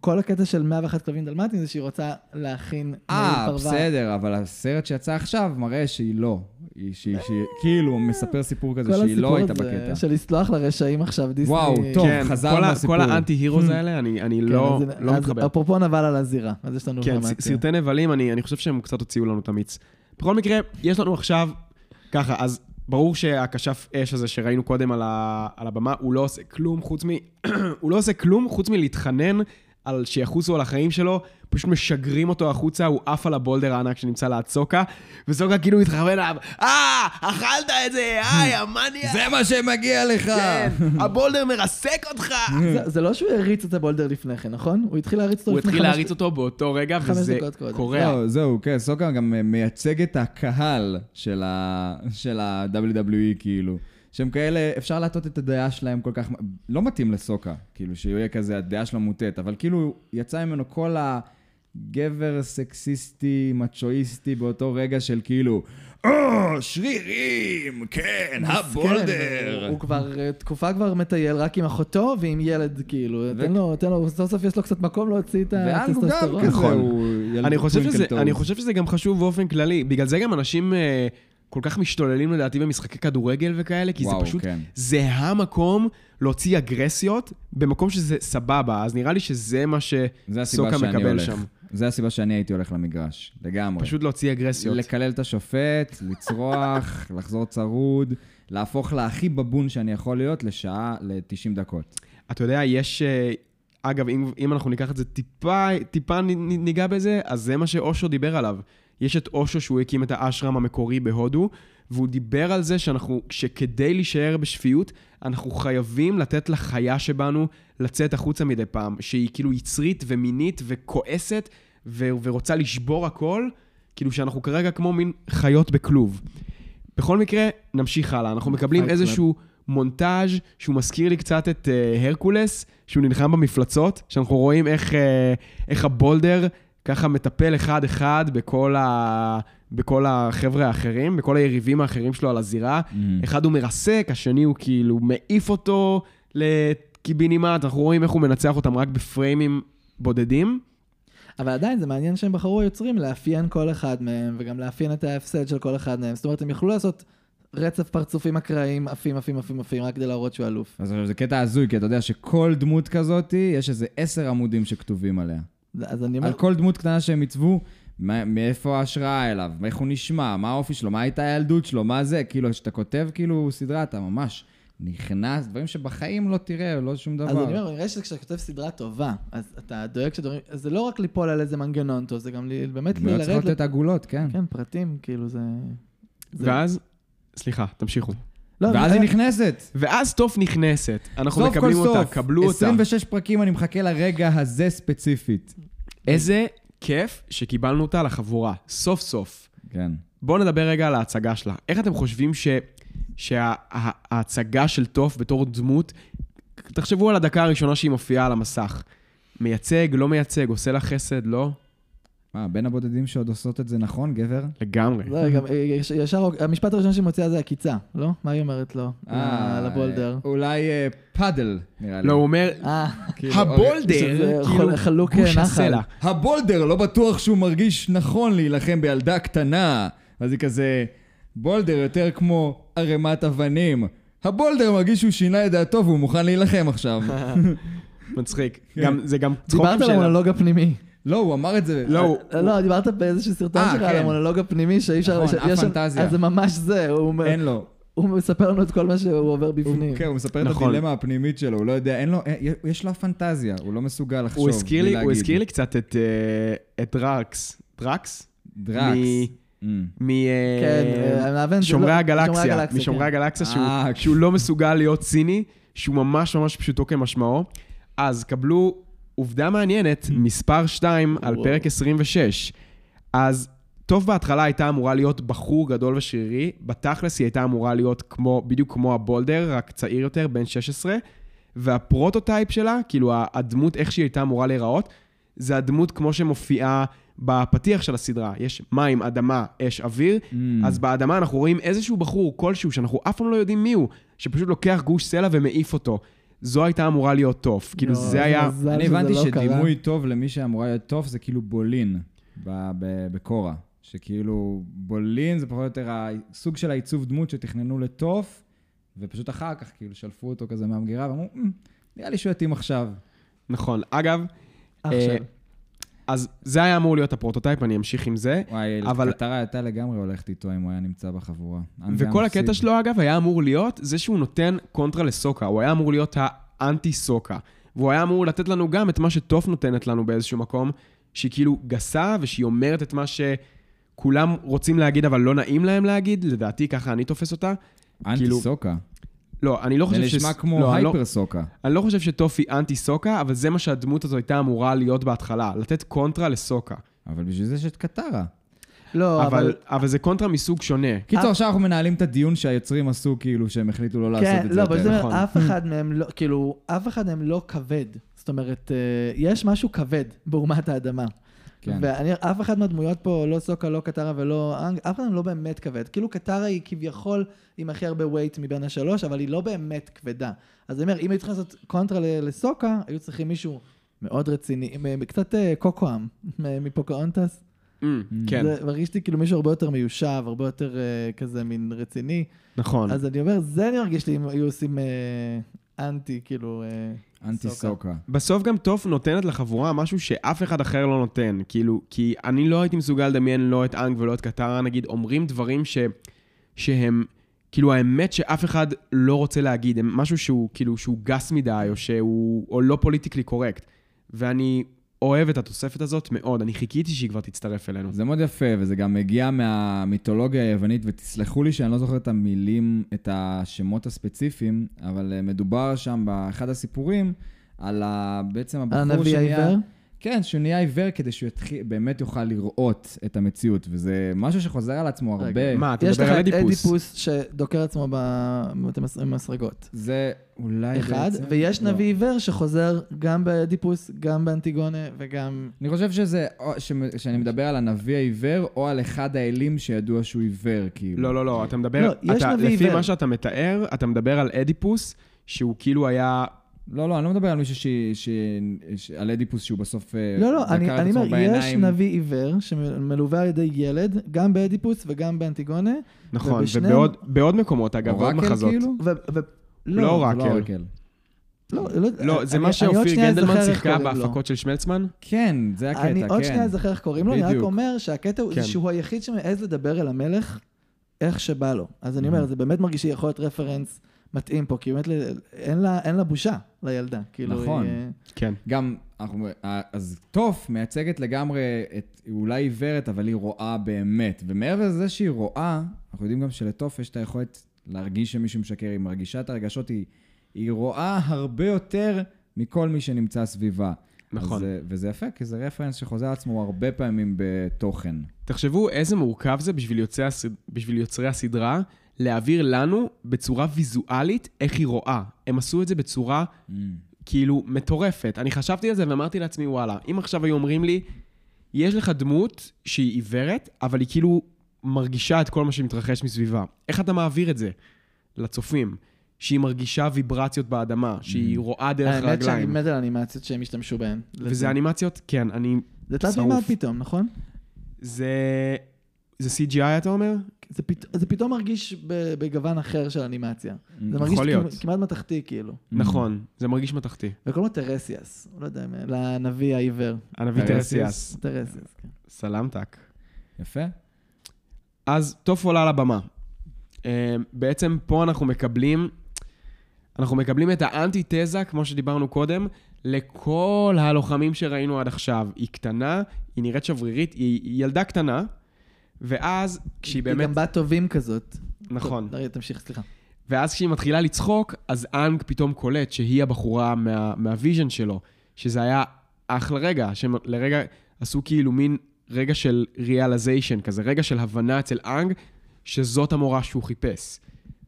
כל הקטע של 101 כלבים דלמטים זה שהיא רוצה להכין
אה. בסדר, אבל הסרט שיצא עכשיו מראה שהיא לא. היא, שהיא, שהיא, כאילו, מספר סיפור כזה
כל
שהיא לא
הסיפור
הייתה
הזה
בקטע.
של לסלוח לרשעים עכשיו, דיסני...
וואו, טוב,
כן,
חזרנו
כל
לסיפור.
כל האנטי-הירוז האלה, אני אני
כן,
לא
אז-
לא
אז
מתחבר.
אפרופו נבל על הזירה, אז יש לנו
כן, סרטי נבלים, אני אני חושב שהם קצת הוציאו לנו את המיץ. בכל מקרה, יש לנו עכשיו, ככה, אז ברור שהכשף אש הזה שראינו קודם על ה- על הבמה, הוא לא עושה כלום חוץ מ... הוא לא עושה כלום חוץ מלהתחנן על שיחוסו על החיים שלו, פשוט משגרים אותו החוצה, הוא עף על הבולדר הענק שנמצא ליד סוקה, וסוקה כאילו מתחרבן עליו, אה, אכלת את זה, איי, המאניה.
זה מה שמגיע לך!
כן, הבולדר מרסק אותך.
זה- זה לא שהוא הריץ את הבולדר לפני כן, נכון? הוא התחיל להריץ אותו
הוא
לפני
התחיל
חמש-
להריץ אותו באותו רגע, וזה. קורע.
זהו, זהו, כן, סוקה גם מייצג את הקהל של ה-WWE, כאילו. שהם כאלה, אפשר להטות את הדעה שלהם כל כך... לא מתאים לסוקה, כאילו, שיהיה כזה, הדעה שלו מוטט, אבל כאילו, יצא ממנו כל הגבר סקסיסטי, מצ'ואיסטי, באותו רגע של כאילו, או, שרירים, כן, הבולדר.
הוא- הוא כבר, אה, תקופה כבר מטייל רק עם אחותו ועם ילד, כאילו. תן לו, תן לו, סוף סוף יש לו קצת מקום להוציא את הטסטוסטרון.
כזה,
נכון.
הוא ילד
אני חושב, שזה, אני. חושב שזה גם חשוב באופן כללי. בגלל זה גם אנשים אה, כל כך משתוללים לדעתי במשחקי כדורגל וכאלה, כי
וואו,
זה פשוט,
כן.
זה המקום להוציא אגרסיות במקום שזה סבבה. אז נראה לי שזה מה שסוקה מקבל. שם.
זה הסיבה שאני הייתי הולך למגרש, לגמרי.
פשוט להוציא אגרסיות.
לקלל את השופט, לצרוח, לחזור צרוד, להפוך להכי בבון שאני יכול להיות לשעה, ל-90 דקות.
אתה יודע, יש... אה, אגב, אם, אם אנחנו ניקח את זה טיפה, טיפה ניגע בזה, אז זה מה שאושו דיבר עליו. יש את אושו שהוא הקים את האשרם המקורי בהודו, והוא דיבר על זה שאנחנו, שכדי להישאר בשפיות, אנחנו חייבים לתת לחיה שבנו לצאת החוצה מדי פעם, שהיא כאילו יצרית ומינית וכועסת ו- ורוצה לשבור הכל, כאילו שאנחנו כרגע כמו מין חיות בכלוב. בכל מקרה, נמשיך הלאה. אנחנו מקבלים. איזשהו מונטאז' שהוא מזכיר לי קצת את uh, הרקולס, שהוא נלחם במפלצות, שאנחנו רואים איך, uh, איך הבולדר ככה מטפל אחד-אחד בכל, ה... בכל החבר'ה האחרים, בכל היריבים האחרים שלו על הזירה.
Mm.
אחד הוא מרסק, השני הוא כאילו מעיף אותו לקיבינימט, אנחנו רואים איך הוא מנצח אותם רק בפריימים בודדים.
אבל עדיין זה מעניין שהם בחרו היוצרים לאפיין כל אחד מהם, וגם לאפיין את ההפסד של כל אחד מהם. זאת אומרת, הם יכלו לעשות רצף פרצופים אקראיים, עפים, עפים, עפים, עפים, רק כדי להראות שהוא אלוף.
אז זה קטע הזוי, כי אתה יודע שכל דמות כזאת, יש איזה עשר עמודים שכתובים עליה.
אז אני אומר,
על כל דמות קטנה שהם עיצבו, מאיפה ההשראה אליו, איך הוא נשמע, מה האופי שלו, מה הייתה הילדות שלו, מה זה, כאילו, כשאתה כותב כאילו סדרה, אתה ממש נכנס, דברים שבחיים לא תראה, לא שום דבר.
אז אני אומר, נראה שכשאתה כותב סדרה טובה, אז אתה דואג שדברים, אז זה לא רק ליפול על איזה מנגנון טוב, זה גם לי- באמת
לא צריך
לרדת,
לתת עגולות, כן.
כן, פרטים, כאילו זה... זה-
ואז, סליחה, תמשיכו.
לא,
ואז היא נכנסת.
ואז טוף נכנסת, אנחנו
סוף
מקבלים אותה,
סוף.
קבלו אותה.
26 פרקים, אני מחכה לרגע הזה ספציפית.
איזה כיף שקיבלנו אותה לחבורה, סוף סוף.
כן.
בואו נדבר רגע על ההצגה שלה. איך אתם חושבים ש... שההצגה של טוף בתור דמות, תחשבו על הדקה הראשונה שהיא מופיעה על המסך. מייצג, לא מייצג, עושה לה חסד, לא?
מה, בין הבודדים שעוד עושות את זה נכון, גבר?
לגמרי.
לא, גם, יש- ישר, המשפט הראשון שהיא מוציאה זה עקיצה, לא? מה היא אומרת לו?
אה,
לבולדר.
אולי אה, פאדל, נראה לי.
לא, הוא אומר,
אה,
כאילו,
הבולדר,
שזה
כאילו,
חלוק נחל.
הבולדר לא בטוח שהוא מרגיש נכון להילחם בילדה קטנה. אז היא כזה, בולדר יותר כמו ערימת אבנים. הבולדר מרגיש שהוא שינה את דעתו והוא מוכן להילחם עכשיו.
מצחיק.
כן.
גם, זה גם צחוקים
דיברת על. המונולוג הפנימי.
לא, הוא אמר את זה.
לא, הוא-
לא, דיברת באיזשהו סרטון
אה,
שלך על
כן.
המונולוג הפנימי שאי אפשר...
נכון, הפנטזיה.
אז זה ממש זה, הוא אומר-
אין לו.
הוא מספר לנו את כל מה שהוא עובר בפנים.
כן, הוא מספר את
נכון.
הדילמה הפנימית שלו, הוא לא יודע, אין לו, אין- יש לו פנטזיה, הוא לא מסוגל לחשוב.
הוא הזכיר לי, הוא
להגיד.
הזכיר לי קצת את, אה, את דרקס. דרקס?
דרקס.
מ-
Mm.
כן,
אה,
אה,
הגלקסיה,
כן.
משומרי הגלקסיה, שהוא-
אה,
שהוא לא מסוגל להיות ציני, שהוא ממש ממש פשוטו כמשמעו. אז קבלו עובדה מעניינת, מספר 2 על. פרק 26. אז טוף בהתחלה הייתה אמורה להיות בחור גדול ושרירי, בתכלס היא הייתה אמורה להיות כמו, בדיוק כמו הבולדר, רק צעיר יותר, בן 16, וה prototype שלה, כאילו הדמות, איך שהיא הייתה אמורה להיראות, זה הדמות כמו שמופיעה בפתיח של הסדרה. יש מים, אדמה, אש, אוויר,
Mm.
אז באדמה אנחנו רואים איזשהו בחור כלשהו, שאנחנו אף פעם לא יודעים מי הוא, שפשוט לוקח גוש סלע ומעיף אותו. זו הייתה אמורה להיות טוף. כאילו,
יואו,
זה היה...
אני הבנתי
לא קרה.
שדימוי טוב למי שאמורה להיות טוב זה כאילו בולין ב- ב- בקורה. שכאילו בולין זה פחות או יותר הסוג של העיצוב דמות שתכננו לטוף, ופשוט אחר כך כאילו שלפו אותו כזה מהמגירה ואמרו, "מ, נראה לי שהוא יתאים עכשיו.
נכון. אגב,
עכשיו.
אז זה היה אמור להיות ה prototype, אני אמשיך עם זה.
וואי,
אבל-.
קטרה הייתה לגמרי הולכת איתו אם הוא היה נמצא בחבורה.
וכל. הקטע שלו, אגב, היה אמור להיות זה שהוא נותן קונטרה לסוקה. הוא היה אמור להיות האנטי סוקה. והוא היה אמור לתת לנו גם את מה שטוף נותנת לנו באיזשהו מקום, שהיא כאילו גסה, ושהיא אומרת את מה שכולם רוצים להגיד, אבל לא נעים להם להגיד. לדעתי, ככה אני תופס אותה.
אנטי
כאילו-
סוקה.
לא, אני לא
זה
חושב ש...
נשמע כמו
לא, לא-
הייפר סוקה.
אני לא חושב שטוף היא אנטי סוקה, אבל זה מה שהדמות הזו הייתה אמורה להיות בהתחלה, לתת קונטרה לסוקה.
אבל בשביל זה יש את קטרה.
לא,
אבל,
אבל...
אבל זה קונטרה מסוג שונה.
קיצור,
אף-
עכשיו אנחנו מנהלים את הדיון שהיוצרים עשו, כאילו, שהם החליטו לא לעשות
כן,
את זה
לא, אבל
יותר.
זאת
נכון.
אומרת, אף אחד מהם לא, כאילו, אף אחד מהם לא כבד. זאת אומרת, אה, יש משהו כבד באומת האדמה.
כן.
ואף אחד מהדמויות פה, לא סוקה, לא קטרה ולא אנג, אף אחד לא באמת כבד. כאילו קטרה היא כביכול עם הכי הרבה weight מבין השלוש, אבל היא לא באמת כבדה. אז אני אומר, אם היו צריכים לעשות קונטרה ל- לסוקה, היו צריכים מישהו מאוד רציני, קצת אה, קוקואם מ- מפוקהונטס.
Mm, כן,
זה מרגיש לי כאילו מישהו הרבה יותר מיושב, הרבה יותר אה, כזה מין רציני.
נכון.
אז אני אומר, זה אני מרגיש לי אם היו עושים אה, אנטי, כאילו...
אנטי.
סוקה.
בסוף גם טוף נותנת לחבורה משהו שאף אחד אחר לא נותן. כאילו, כי אני לא הייתי מסוגל לדמיין לא את אנג ולא את קטרה, נגיד, אומרים דברים ש... שהם, כאילו, האמת שאף אחד לא רוצה להגיד, הם משהו שהוא, כאילו, שהוא גס מדי, או שהוא, או לא politically correct. ואני אוהב את התוספת הזאת מאוד, אני חיכיתי שהיא כבר תצטרף אלינו.
זה מאוד יפה, וזה גם מגיע מהמיתולוגיה היוונית, ותסלחו לי שאני לא זוכר את המילים, את השמות הספציפיים, אבל אה, מדובר שם באחד הסיפורים על ה... בעצם הבחור
הנביא העיוור?
כן, שהוא נהיה עיוור כדי שהוא יתחיל, באמת יוכל לראות את המציאות, וזה משהו שחוזר על עצמו הרבה.
רגע,
מה, אתה
יש
מדבר
לך
על
את
אדיפוס.
אדיפוס שדוקר עצמו במס- במסרגות.
זה אולי
אחד,
בעצם...
ויש
לא.
נביא עיוור שחוזר גם באדיפוס, גם באנטיגונה וגם...
אני חושב שזה, או ש- שאני מדבר על הנביא העיוור, או על אחד האלים שידוע שהוא עיוור, כאילו.
לא, לא, לא, אתה מדבר,
לא, יש
אתה,
נביא
לפי
עיוור.
מה שאתה מתאר, אתה מדבר על אדיפוס, שהוא כאילו היה...
לא, לא, אני לא מדבר על מישהו ש... ש... ש... על אדיפוס שהוא בסוף אה,
לא, לא, אני אני אומר, יש. נביא עיוור שמלווה על ידי ילד, גם באדיפוס וגם באנטיגונה.
נכון,
ובשניהם-
ובעוד בעוד מקומות, אגב, בעוד
אורקל,
מחזות.
כאילו?
ו... ו...
לא
זה
אורקל.
לא אורקל.
לא, לא,
לא, זה
אני-
מה
אני עוד
שאופיר גנדלמן שיחקה. בהפקות של שמלצמן?
כן, זה הקטע, כן.
אני עוד שנייה אזכר איך קוראים לו, אני רק. אומר שהקטע הוא
כן.
שהוא היחיד שמעז לדבר אל המלך איך שבא לו. אז אני אומר. זה באמת מרגיש שיכול להיות רפרנס מתאים פה, כי באמת אין לה- אין לה בושה לילדה. כאילו,
נכון.
היא, אה,
כן.
גם, אנחנו, אה, אז טוף מייצגת לגמרי את, היא אולי עיוורת, אבל היא רואה באמת. ומעבר לזה שהיא רואה, אנחנו יודעים גם שלטוף יש את היכולת להרגיש שמישהו משקר, היא מרגישה את הרגשות, היא, היא רואה הרבה יותר מכל מי שנמצא סביבה.
נכון.
אז, אה, וזה יפה, כי זה רפרנס שחוזר על עצמו הרבה פעמים בתוכן.
תחשבו איזה מורכב זה בשביל הסד... בשביל יוצרי הסדרה להעביר לנו בצורה ויזואלית איך היא רואה. הם עשו את זה בצורה כאילו מטורפת. אני חשבתי על זה ואמרתי לעצמי, וואלה, אם עכשיו היו אומרים לי, יש לך דמות שהיא עיוורת, אבל היא כאילו מרגישה את כל מה שמתרחש מסביבה. איך אתה מעביר את זה לצופים? שהיא מרגישה ויברציות באדמה, שהיא רואה דרך
האמת שאני. מת על האנימציות שהם השתמשו בהן.
וזה אנימציות? כן, אני...
זה תלת. מימד פתאום, נכון?
זה... זה CGI, אתה אומר?
זה, פת... זה פתאום מרגיש ב- בגוון אחר של אנימציה. זה
יכול
מרגיש
להיות.
כמעט, כמעט מתכתי, כאילו.
נכון, זה מרגיש מתכתי.
וקוראים לו טרסיאס, לא יודע, לנביא העיוור.
הנביא
טרסיאס.
טרסיאס.
כן.
סלמתק.
יפה.
אז טוף עולה לבמה. אה, בעצם פה אנחנו מקבלים, אנחנו מקבלים את האנטי-תזה, כמו שדיברנו קודם, לכל הלוחמים שראינו עד עכשיו. היא קטנה, היא נראית שברירית, היא ילדה קטנה, ואז כשהיא
היא
באמת...
גם בת טובים כזאת.
נכון.
טוב, תמשיך, סליחה.
ואז כשהיא מתחילה לצחוק, אז אנג פתאום קולט שהיא הבחורה מה, מה vision שלו, שזה היה אחלה רגע, שלרגע עשו כאילו מין רגע של realization כזה, רגע של הבנה אצל אנג, שזאת המורה שהוא חיפש.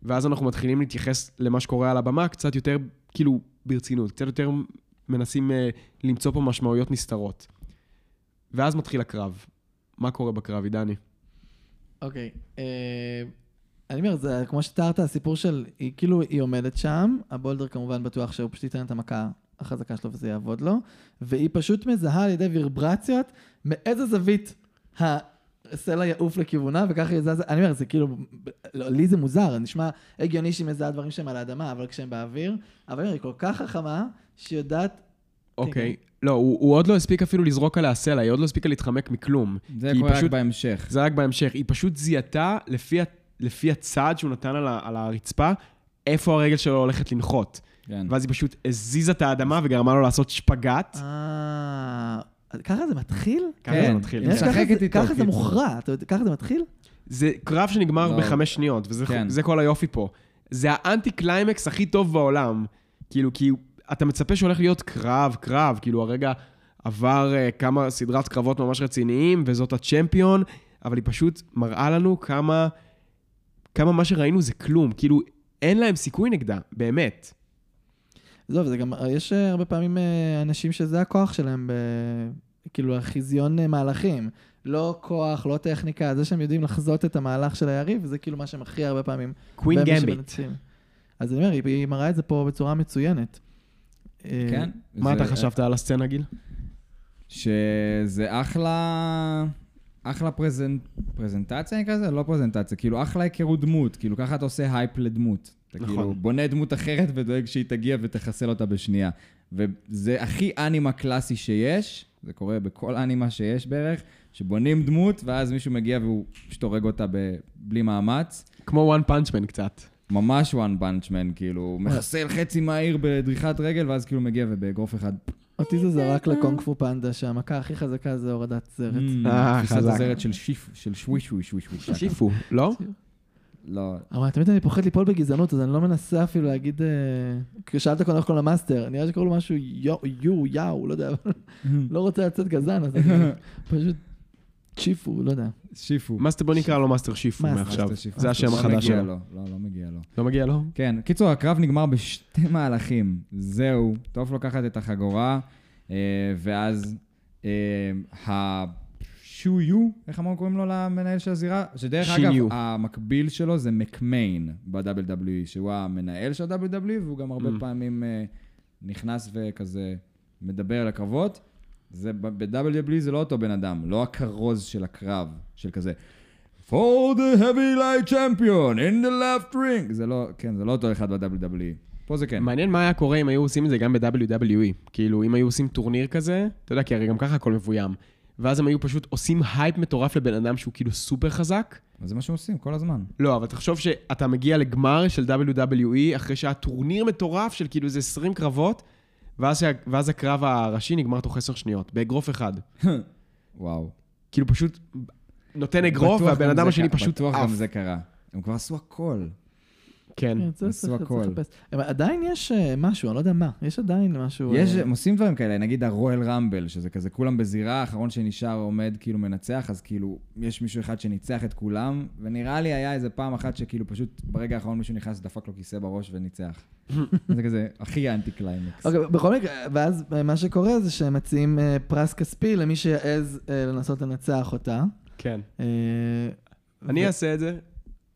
ואז אנחנו מתחילים להתייחס למה שקורה על הבמה קצת יותר, כאילו, ברצינות, קצת יותר מנסים uh, למצוא פה משמעויות נסתרות. ואז מתחיל הקרב. מה קורה בקרב, עידני?
אוקיי. אה, אני אומר, זה כמו שתיארת, הסיפור של, היא כאילו, היא עומדת שם, הבולדר כמובן בטוח שהוא פשוט ייתן את המכה החזקה שלו וזה יעבוד לו, והיא פשוט מזהה על ידי ויברציות מאיזה זווית הסלע יעוף לכיוונה, וככה היא זזה, אני אומר, זה כאילו, לא, לי זה מוזר, נשמע הגיוני שהיא מזהה דברים שהם על האדמה, אבל כשהם באוויר, אבל היא כל כך חכמה, שהיא יודעת,
אוקיי. לא, הוא, הוא עוד לא הספיק אפילו לזרוק עליה סלע, היא עוד לא הספיקה להתחמק מכלום.
זה קורה רק בהמשך.
זה רק בהמשך. היא פשוט זיהתה לפי, לפי הצעד שהוא נתן על, ה- על הרצפה, איפה הרגל שלו הולכת לנחות.
כן.
ואז היא פשוט הזיזה את האדמה וגרמה לו לעשות שפגאט.
אה, ככה זה מתחיל?
ככה
כן.
זה מתחיל.
היא
ככה זה-
משחקת איתו,
ככה זה
כאילו.
מוכרע, אתה יודע, ככה זה מתחיל?
זה קרב שנגמר
לא.
בחמש שניות, וזה
כן.
כל היופי פה. זה האנטי קליימקס הכי טוב בעולם. כאילו, כי אתה מצפה שהולך להיות קרב, קרב, כאילו הרגע עבר uh, כמה סדרת קרבות ממש רציניים, וזאת ה champion, אבל היא פשוט מראה לנו כמה, כמה מה שראינו זה כלום. כאילו, אין להם סיכוי נגדה, באמת.
עזוב, זה גם, יש אה, הרבה פעמים אה, אנשים שזה הכוח שלהם, ב... כאילו, החזיון אה, מהלכים. לא כוח, לא טכניקה, זה שהם יודעים לחזות את המהלך של היריב, זה כאילו מה שמכריע הרבה פעמים.
Queen's
Gambit. אז אני אומר, היא מראה את זה פה בצורה מצוינת. אה,
כן.
מה אתה חשבת על הסצנה, גיל?
שזה אחלה... אחלה פרזנט... פרזנטציה נקרא לזה? לא פרזנטציה, כאילו אחלה היכרות דמות, כאילו ככה אתה עושה הייפ לדמות. אתה
נכון.
כאילו בונה דמות אחרת ודואג שהיא תגיע ותחסל אותה בשנייה. וזה הכי אנימה קלאסי שיש, זה קורה בכל אנימה שיש בערך, שבונים דמות ואז מישהו מגיע והוא פשוט הורג אותה ב... בלי מאמץ.
כמו One Punch Man קצת.
ממש one punch man, כאילו, מחסל חצי מהעיר בדריכת רגל, ואז כאילו מגיע ובאגרוף אחד
אותי זה זרק לקונג פו פנדה, שהמכה הכי חזקה זה הורדת זרת.
אה,
טפיחת
חזק.
הזרת של שיפ, של שוויש שוויש.
שיפו, לא?
לא,
אבל תמיד אני פוחד ליפול בגזענות, אז אני לא מנסה אפילו להגיד... אה, כששאלת קודם איך קוראים למאסטר, נראה שקוראים לו משהו יו, יו, יאו, לא יודע, לא רוצה לצאת גזען, אז אני פשוט צ'יפו, לא יודע.
שיפו.
מאסטר, בוא נקרא לו מאסטר שיפו
מאסטר
מעכשיו.
שיפו.
זה השם
לא
החדש שלו.
לו, לא, לא מגיע לו.
לא מגיע לו?
כן, קיצור, הקרב נגמר בשתי מהלכים. זהו, טוב לוקחת את החגורה, אה, ואז אה, השויו, איך אמרנו קוראים לו למנהל של הזירה? שדרך. אגב, המקביל שלו זה מקמהן ב-WWE, שהוא המנהל של ה-WWE, והוא גם הרבה
Mm.
פעמים אה, נכנס וכזה מדבר על הקרבות. זה ב-WWE זה לא אותו בן אדם, לא הכרוז של הקרב, של כזה. For the heavy light champion in the left ring. זה לא, כן, זה לא אותו אחד ב-WWE. פה זה כן.
מעניין מה היה קורה אם היו עושים את זה גם ב-WWE. כאילו, אם היו עושים טורניר כזה, אתה יודע, כי הרי גם ככה הכל מבוים. ואז הם היו פשוט עושים הייפ מטורף לבן אדם שהוא כאילו סופר חזק.
זה מה שעושים כל הזמן.
לא, אבל תחשוב שאתה מגיע לגמר של WWE אחרי שהיה טורניר מטורף של כאילו איזה 20 קרבות, ואז, ואז הקרב הראשי נגמר תוך 10 שניות, באגרוף אחד.
וואו.
כאילו פשוט נותן אגרוף, והבן אדם השני פשוט
בטוח גם
עף.
זה קרה. הם כבר עשו הכל.
כן.
כן,
עשו הכל.
עדיין יש אה, משהו, אני לא יודע מה, יש עדיין משהו...
יש,
אה,
הם עושים דברים כאלה, נגיד הרואל רמבל, שזה כזה כולם בזירה, האחרון שנשאר עומד כאילו מנצח, אז כאילו יש מישהו אחד שניצח את כולם, ונראה לי היה איזה פעם אחת שכאילו פשוט ברגע האחרון מישהו נכנס, דפק לו כיסא בראש וניצח. זה כזה הכי אנטי קליימקס.
אוקיי, בכל מקרה, ואז אה, מה שקורה זה שהם מציעים פרס כספי למי שיעז לנסות לנצח אותה.
כן. אני אעשה את זה,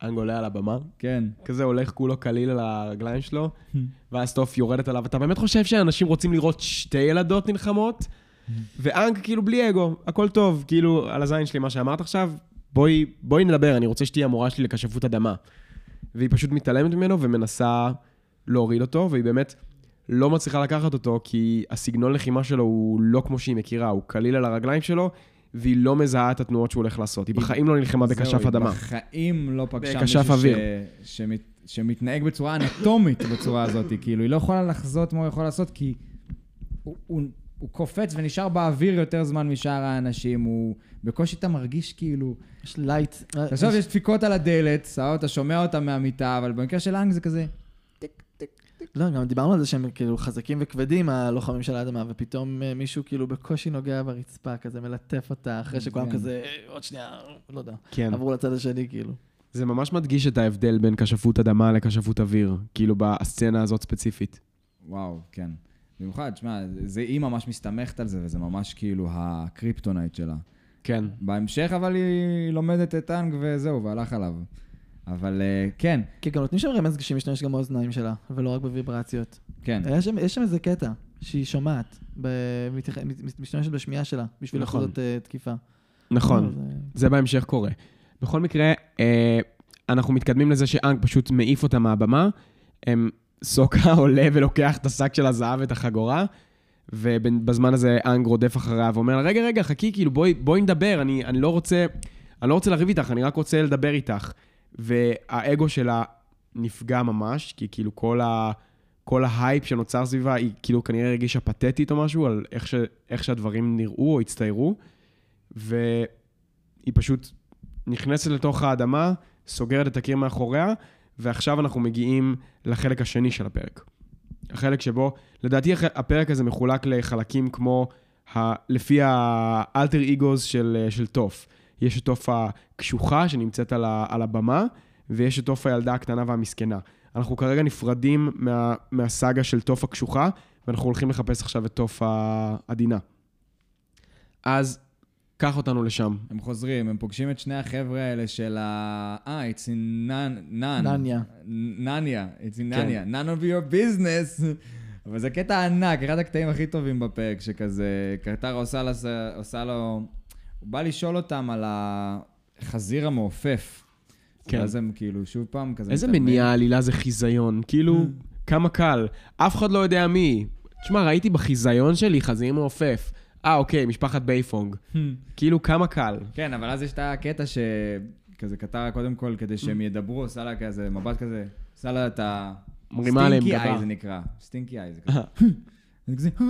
אנג עולה על הבמה,
כן.
כזה הולך כולו קליל על הרגליים שלו, ואז טוף יורדת עליו. אתה באמת חושב שאנשים רוצים לראות שתי ילדות נלחמות? ואנג כאילו בלי אגו, הכל טוב, כאילו, על הזין שלי מה שאמרת עכשיו, בואי, בואי נדבר, אני רוצה שתהיי המורה שלי לכשפות אדמה. והיא פשוט מתעלמת ממנו ומנסה להוריד אותו, והיא באמת לא מצליחה לקחת אותו, כי הסגנון לחימה שלו הוא לא כמו שהיא מכירה, הוא קליל על הרגליים שלו, והיא לא מזהה את התנועות שהוא הולך לעשות. היא בחיים לא נלחמה
זהו,
בכשף
היא
אדמה.
בחיים לא פגשה מישהו
אוויר.
ש... שמת... שמתנהג בצורה אנטומית בצורה הזאת, כאילו, היא לא יכולה לחזות מה הוא יכול לעשות, כי הוא, הוא, הוא קופץ ונשאר באוויר יותר זמן משאר האנשים, הוא בקושי אתה מרגיש כאילו...
יש light. אה,
עכשיו יש דפיקות על הדלת, סבבה, אתה שומע אותה מהמיטה, אבל במקרה של אנג זה כזה...
לא, גם דיברנו על זה שהם כאילו חזקים וכבדים, הלוחמים של האדמה, ופתאום אה, מישהו כאילו בקושי נוגע ברצפה, כזה מלטף אותה, אחרי שכולם
כן.
כזה, "אה, עוד שנייה, לא יודע,
כן.
עברו לצד השני, כאילו.
זה ממש מדגיש את ההבדל בין כשפות אדמה לכשפות אוויר, כאילו בסצנה הזאת ספציפית.
וואו, כן. במיוחד, שמע, זה, היא ממש מסתמכת על זה, וזה ממש כאילו הkryptonite שלה.
כן.
בהמשך אבל היא לומדת את אנג וזהו, והלך עליו. אבל אה, כן,
כי גם נותנים שם רמז כשהיא משתמשת גם באוזניים שלה, ולא רק בוויברציות.
כן.
יש שם, יש שם איזה קטע שהיא שומעת, ב- משתמשת בשמיעה שלה, בשביל
נכון.
לעשות אה, תקיפה.
נכון.
אבל זה-
זה בהמשך קורה. בכל מקרה, אה, אנחנו מתקדמים לזה שאנג פשוט מעיף אותה מהבמה. הם, סוקה עולה ולוקח את השק של הזהב ואת החגורה, ובזמן הזה אנג רודף אחריה ואומר לה, רגע, רגע, חכי, כאילו, בואי, בואי נדבר, אני, אני לא רוצה, אני לא רוצה לריב איתך, אני רק רוצה לדבר איתך. והאגו שלה נפגע ממש, כי כאילו כל, ה, כל ההייפ שנוצר סביבה, היא כאילו כנראה הרגישה פתטית או משהו, על איך, ש, איך שהדברים נראו או הצטיירו, והיא פשוט נכנסת לתוך האדמה, סוגרת את הקיר מאחוריה, ועכשיו אנחנו מגיעים לחלק השני של הפרק. החלק שבו, לדעתי הפרק הזה מחולק לחלקים כמו, ה, לפי האלטר איגוז של, של טוף. יש את טוף הקשוחה שנמצאת על, ה, על הבמה, ויש את טוף הילדה הקטנה והמסכנה. אנחנו כרגע נפרדים מה, מהסאגה של טוף הקשוחה, ואנחנו הולכים לחפש עכשיו את טוף העדינה. אז, קח אותנו לשם.
הם חוזרים, הם פוגשים את שני החבר'ה האלה של ה... אה, it's in none.
נניה.
נניה, it's in
כן.
נניה. none of your business. אבל זה קטע ענק, אחד הקטעים הכי טובים בפרק, שכזה, קטרה עושה, לס... עושה לו... הוא בא לשאול אותם על החזיר המעופף.
כן.
ואז הם כאילו, שוב פעם, כזה...
איזה
מתעלמים.
מניע עלילה זה חיזיון? כאילו, כמה קל. אף אחד לא יודע מי. תשמע, ראיתי בחיזיון שלי חזיר מעופף. אה, אוקיי, משפחת בייפונג. כאילו, כמה קל.
כן, אבל אז יש את הקטע ש... כזה קטרה, קודם כל, כדי שהם ידברו, עושה לה כזה מבט כזה, עושה לה את ה...
מרימה עליהם
stinky
גבה.
eye זה נקרא. stinky eye. זה כזה...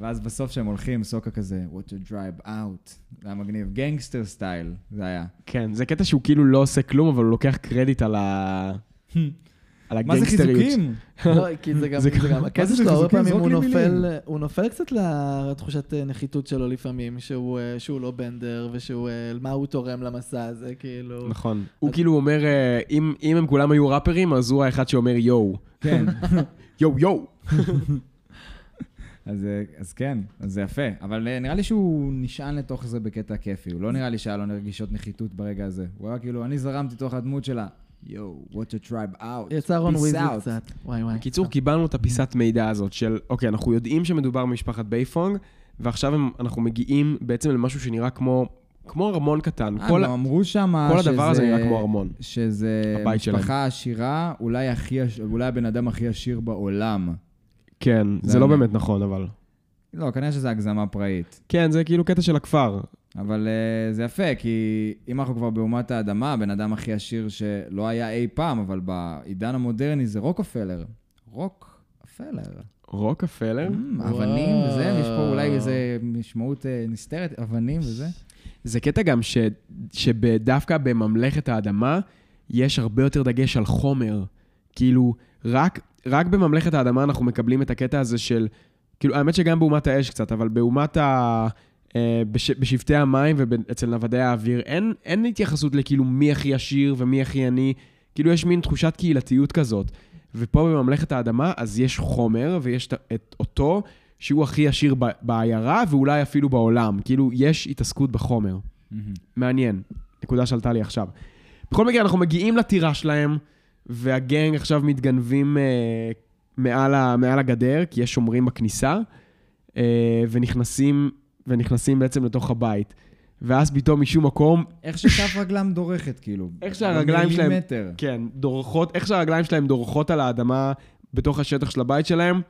ואז בסוף כשהם הולכים, סוקה כזה, water tribe out. זה היה מגניב. gangster style, זה היה.
כן, זה קטע שהוא כאילו לא עושה כלום, אבל הוא לוקח קרדיט על ה... על
מה זה
הגנגסטריות.
חיזוקים?
לא, כי זה גם,
זה
גם, הקטע
זה
שלו, הרבה? פעמים הוא נופל. הוא נופל קצת לתחושת אה, נחיתות שלו לפעמים, שהוא אה, שהוא לא bender, ושהוא, אה, מה הוא תורם למסע הזה, כאילו.
נכון. הוא כאילו אומר, אם אם הם כולם היו ראפרים, אז הוא האחד שאומר יואו.
כן.
יואו, יואו.
אז, אה, אז כן, אז זה יפה. אבל אה, נראה לי שהוא נשען לתוך זה בקטע כיפי. הוא לא נראה לי שהיה לו רגישות נחיתות ברגע הזה. הוא היה כאילו, אני זרמתי תוך הדמות שלה. yo, water tribe out.
יצא רון ויזלי
out.
קצת. וואי וואי.
בקיצור, קיבלנו את הפיסת מידע הזאת של, אוקיי, אנחנו יודעים שמדובר במשפחת בייפונג, ועכשיו הם- אנחנו מגיעים בעצם למשהו שנראה כמו, כמו ארמון קטן.
אה,
כל,
גם אמרו שם
כל הדבר הזה
שזה-
נראה כמו ארמון.
שזה
הבית שלהם.
משפחה עשירה, אולי הכי, אולי הבן אדם הכי עשיר בעולם.
כן,
זה
זה לא. באמת נכון, אבל...
לא, כנראה שזו הגזמה פראית.
כן, זה כאילו קטע של הכפר.
אבל uh, זה יפה, כי אם אנחנו כבר באומת האדמה, הבן אדם הכי עשיר שלא היה אי פעם, אבל בעידן המודרני זה רוקפלר. רוקפלר.
רוקפלר?
Mm. אבנים וזה, יש פה אולי איזה משמעות uh, נסתרת, אבנים וזה.
זה קטע גם ש, שדווקא בממלכת האדמה יש הרבה יותר דגש על חומר. כאילו, רק, רק בממלכת האדמה אנחנו מקבלים את הקטע הזה של... כאילו, האמת שגם באומת האש קצת, אבל באומת ה... אה, בש, בשבטי המים ואצל נוודי האוויר, אין, אין התייחסות לכאילו מי הכי עשיר ומי הכי עני. כאילו, יש מין תחושת קהילתיות כזאת. ופה בממלכת האדמה, אז יש חומר, ויש את- את אותו, שהוא הכי עשיר ב- בעיירה, ואולי אפילו בעולם. כאילו, יש התעסקות בחומר. מעניין, נקודה שעלתה לי עכשיו. בכל מקרה, אנחנו מגיעים לטירה שלהם, והגנג עכשיו מתגנבים אה, מעל, ה, מעל הגדר, כי יש שומרים בכניסה, אה, ונכנסים, ונכנסים בעצם לתוך הבית. ואז פתאום משום מקום,
איך שכף רגלם דורכת, כאילו.
איך שהרגליים שלהם-
במילימטר.
כן, דורכות, איך שהרגליים שלהם דורכות על האדמה בתוך השטח של הבית שלהם,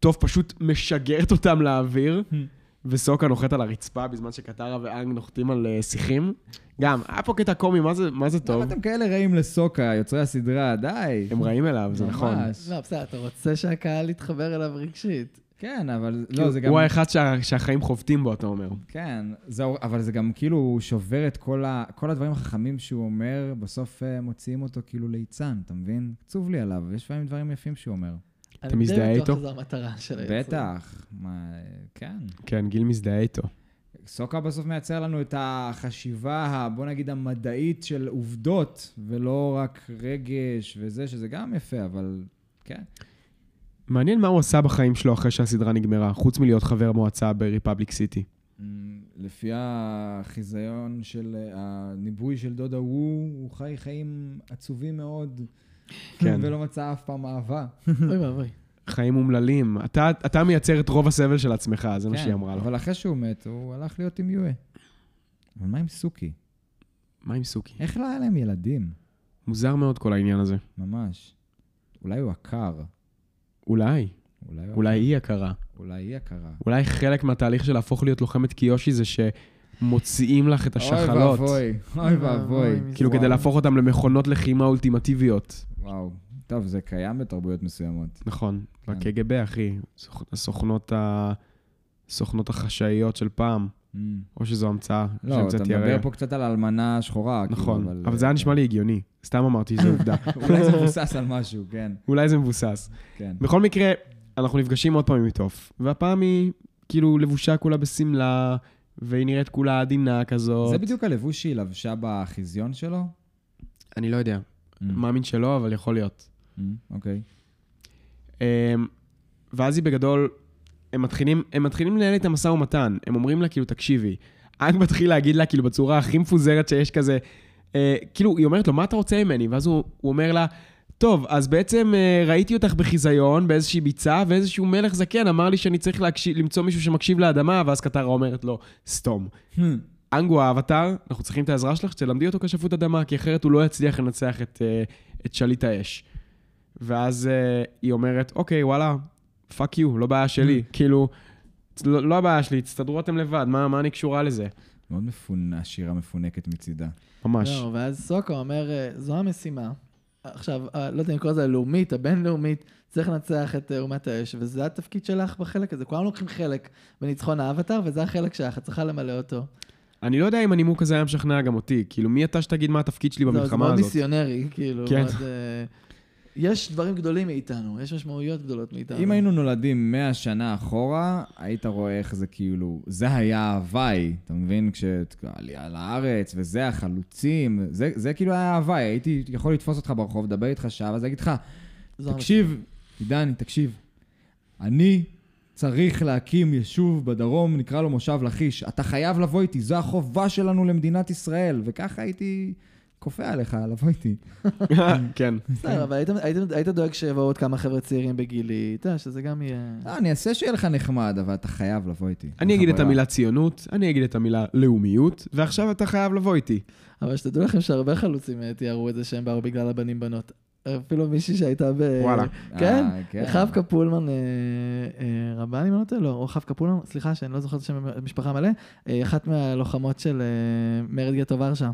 טוב פשוט משגרת אותם לאוויר, וסוקה נוחת על הרצפה בזמן שקטרה ואנג נוחתים על אה, שיחים. גם, היה פה קטע קומי, מה זה, מה זה טוב?
למה אתם כאלה רעים לסוקה, יוצרי הסדרה? די.
הם רעים אליו, זה נכון.
לא, בסדר, אתה רוצה שהקהל יתחבר אליו רגשית.
כן, אבל לא, זה גם...
הוא האחד שה, שהחיים חובטים בו, אתה אומר.
כן, זהו, אבל זה גם כאילו, הוא שובר את כל, ה, כל הדברים החכמים שהוא אומר, בסוף uh, מוציאים אותו כאילו ליצן, אתה מבין? עצוב לי עליו, יש לפעמים דברים יפים שהוא אומר.
אתה מזדהה
אני די
איתו?
בטוח שזו המטרה של היצור.
בטח, מה, כן.
כן, גיל מזדהה איתו.
סוקה בסוף מייצר לנו את החשיבה, ה- בוא נגיד, המדעית של עובדות, ולא רק רגש וזה, שזה גם יפה, אבל כן.
מעניין מה הוא עשה בחיים שלו אחרי שהסדרה נגמרה, חוץ מלהיות חבר מועצה בריפבליק סיטי.
Mm, לפי החיזיון של אה, הניבוי של דודה וו, הוא חי חיים עצובים מאוד,
כן.
ולא מצא אף פעם אהבה.
אוי ואבוי.
חיים אומללים. אתה, אתה מייצר את רוב הסבל של עצמך, זה מה
כן,
שהיא אמרה לו.
אבל אחרי שהוא מת, הוא הלך להיות עם יואה. אבל מה עם סוכי?
מה עם סוכי?
איך לא היה להם ילדים?
מוזר מאוד כל העניין הזה.
ממש. אולי הוא עקר.
אולי,
אולי
אולי. היא הכרה.
אולי היא עקרה.
אולי חלק מהתהליך של להפוך להיות לוחמת קיושי זה שמוציאים לך את השחלות.
אוי ואבוי, אוי ואבוי.
כאילו כדי. להפוך אותם למכונות לחימה אולטימטיביות.
וואו. טוב, זה קיים בתרבויות מסוימות.
נכון,
כן.
בקג"ב, אחי. סוכ- הסוכנות ה... הסוכנות החשאיות של פעם,
Mm.
או שזו המצאה.
לא, אתה
שהמצאתי
מדבר
הרגע.
פה קצת על האלמנה השחורה. כאילו,
נכון, אבל זה היה נשמע לי הגיוני. סתם אמרתי שזו עובדה.
אולי זה מבוסס על משהו, כן.
אולי זה מבוסס.
כן.
בכל מקרה, אנחנו נפגשים עוד פעם עם טוף, והפעם היא כאילו לבושה כולה בשמלה, והיא נראית כולה עדינה כזאת.
זה בדיוק הלבוש שהיא לבשה בחיזיון שלו?
אני לא יודע. מאמין שלא, אבל יכול להיות.
Mm, אוקיי.
אמ, ואז היא בגדול, הם מתחילים, הם מתחילים לנהל את המשא ומתן. הם אומרים לה, כאילו, תקשיבי. אנג מתחיל להגיד לה, כאילו, בצורה הכי מפוזרת שיש כזה, אה, כאילו, היא אומרת לו, מה אתה רוצה ממני? ואז הוא, הוא אומר לה, טוב, אז בעצם אה, ראיתי אותך בחיזיון, באיזושהי ביצה, ואיזשהו מלך זקן אמר לי שאני צריך להקשיב, למצוא מישהו שמקשיב לאדמה, ואז קטרה אומרת לו, סתום. אנג הוא האבטר, אנחנו צריכים את העזרה שלך, שתלמדי אותו כשפות אדמה, כי אחרת הוא לא יצליח לנצח את, אה, את שליט האש. ואז אה, היא אומרת, אוקיי, וואלה, fuck you, לא בעיה שלי. כאילו, לא, לא הבעיה שלי, תסתדרו אתם לבד, מה, מה אני קשורה לזה?
מאוד מפונה, ישירה מפונקת מצידה.
ממש.
לא, ואז סוקה אומר, "אה, זו המשימה, עכשיו, אה, לא יודע אם לקרוא לזה הלאומית, הבינלאומית, צריך לנצח את אומת האש, וזה התפקיד שלך בחלק הזה. כולם לוקחים חלק בניצחון האבטר, וזה החלק שלך, את צריכה למלא אותו.
אני לא יודע אם הנימוק הזה היה משכנע גם אותי. כאילו, מי אתה שתגיד מה התפקיד שלי
זהו, זה
במלחמה
מאוד
הזאת?
מיסיונרי, כאילו.
כן.
מאוד, יש דברים גדולים מאיתנו, יש משמעויות גדולות מאיתנו.
אם היינו נולדים 100 שנה אחורה, היית רואה איך זה כאילו, זה היה ההוואי, אתה מבין? כשעלייה לארץ, וזה החלוצים, זה, זה כאילו היה ההוואי, הייתי יכול לתפוס אותך ברחוב, לדבר איתך שעה, ואז להגיד לך, תקשיב, עידן, תקשיב, אני צריך להקים יישוב בדרום, נקרא לו מושב לכיש. אתה חייב לבוא איתי, זו החובה שלנו למדינת ישראל. וככה הייתי כופה עליך לבוא איתי.
כן.
בסדר, אבל היית- דואג שיבואו עוד כמה חבר'ה צעירים בגילי, אתה יודע, שזה גם יהיה...
לא, אני אעשה שיהיה לך נחמד, אבל אתה חייב לבוא איתי.
אני אגיד את. המילה ציונות, אני אגיד את המילה לאומיות, ועכשיו אתה חייב לבוא איתי.
אבל שתדעו לכם שהרבה חלוצים אה, תיארו את זה שהם באו בגלל הבנים בנות. אפילו מישהי שהייתה ב...
וואלה.
כן,
אה, כן.
חבקה פולמן, אה, אה, רבן, אם אני לא טועה, לא, או חבקה פולמן, סליחה, שאני לא זוכר את השם המשפחה מלא, אה, אחת מהלוחמות של אה, מרד גטו ורשה.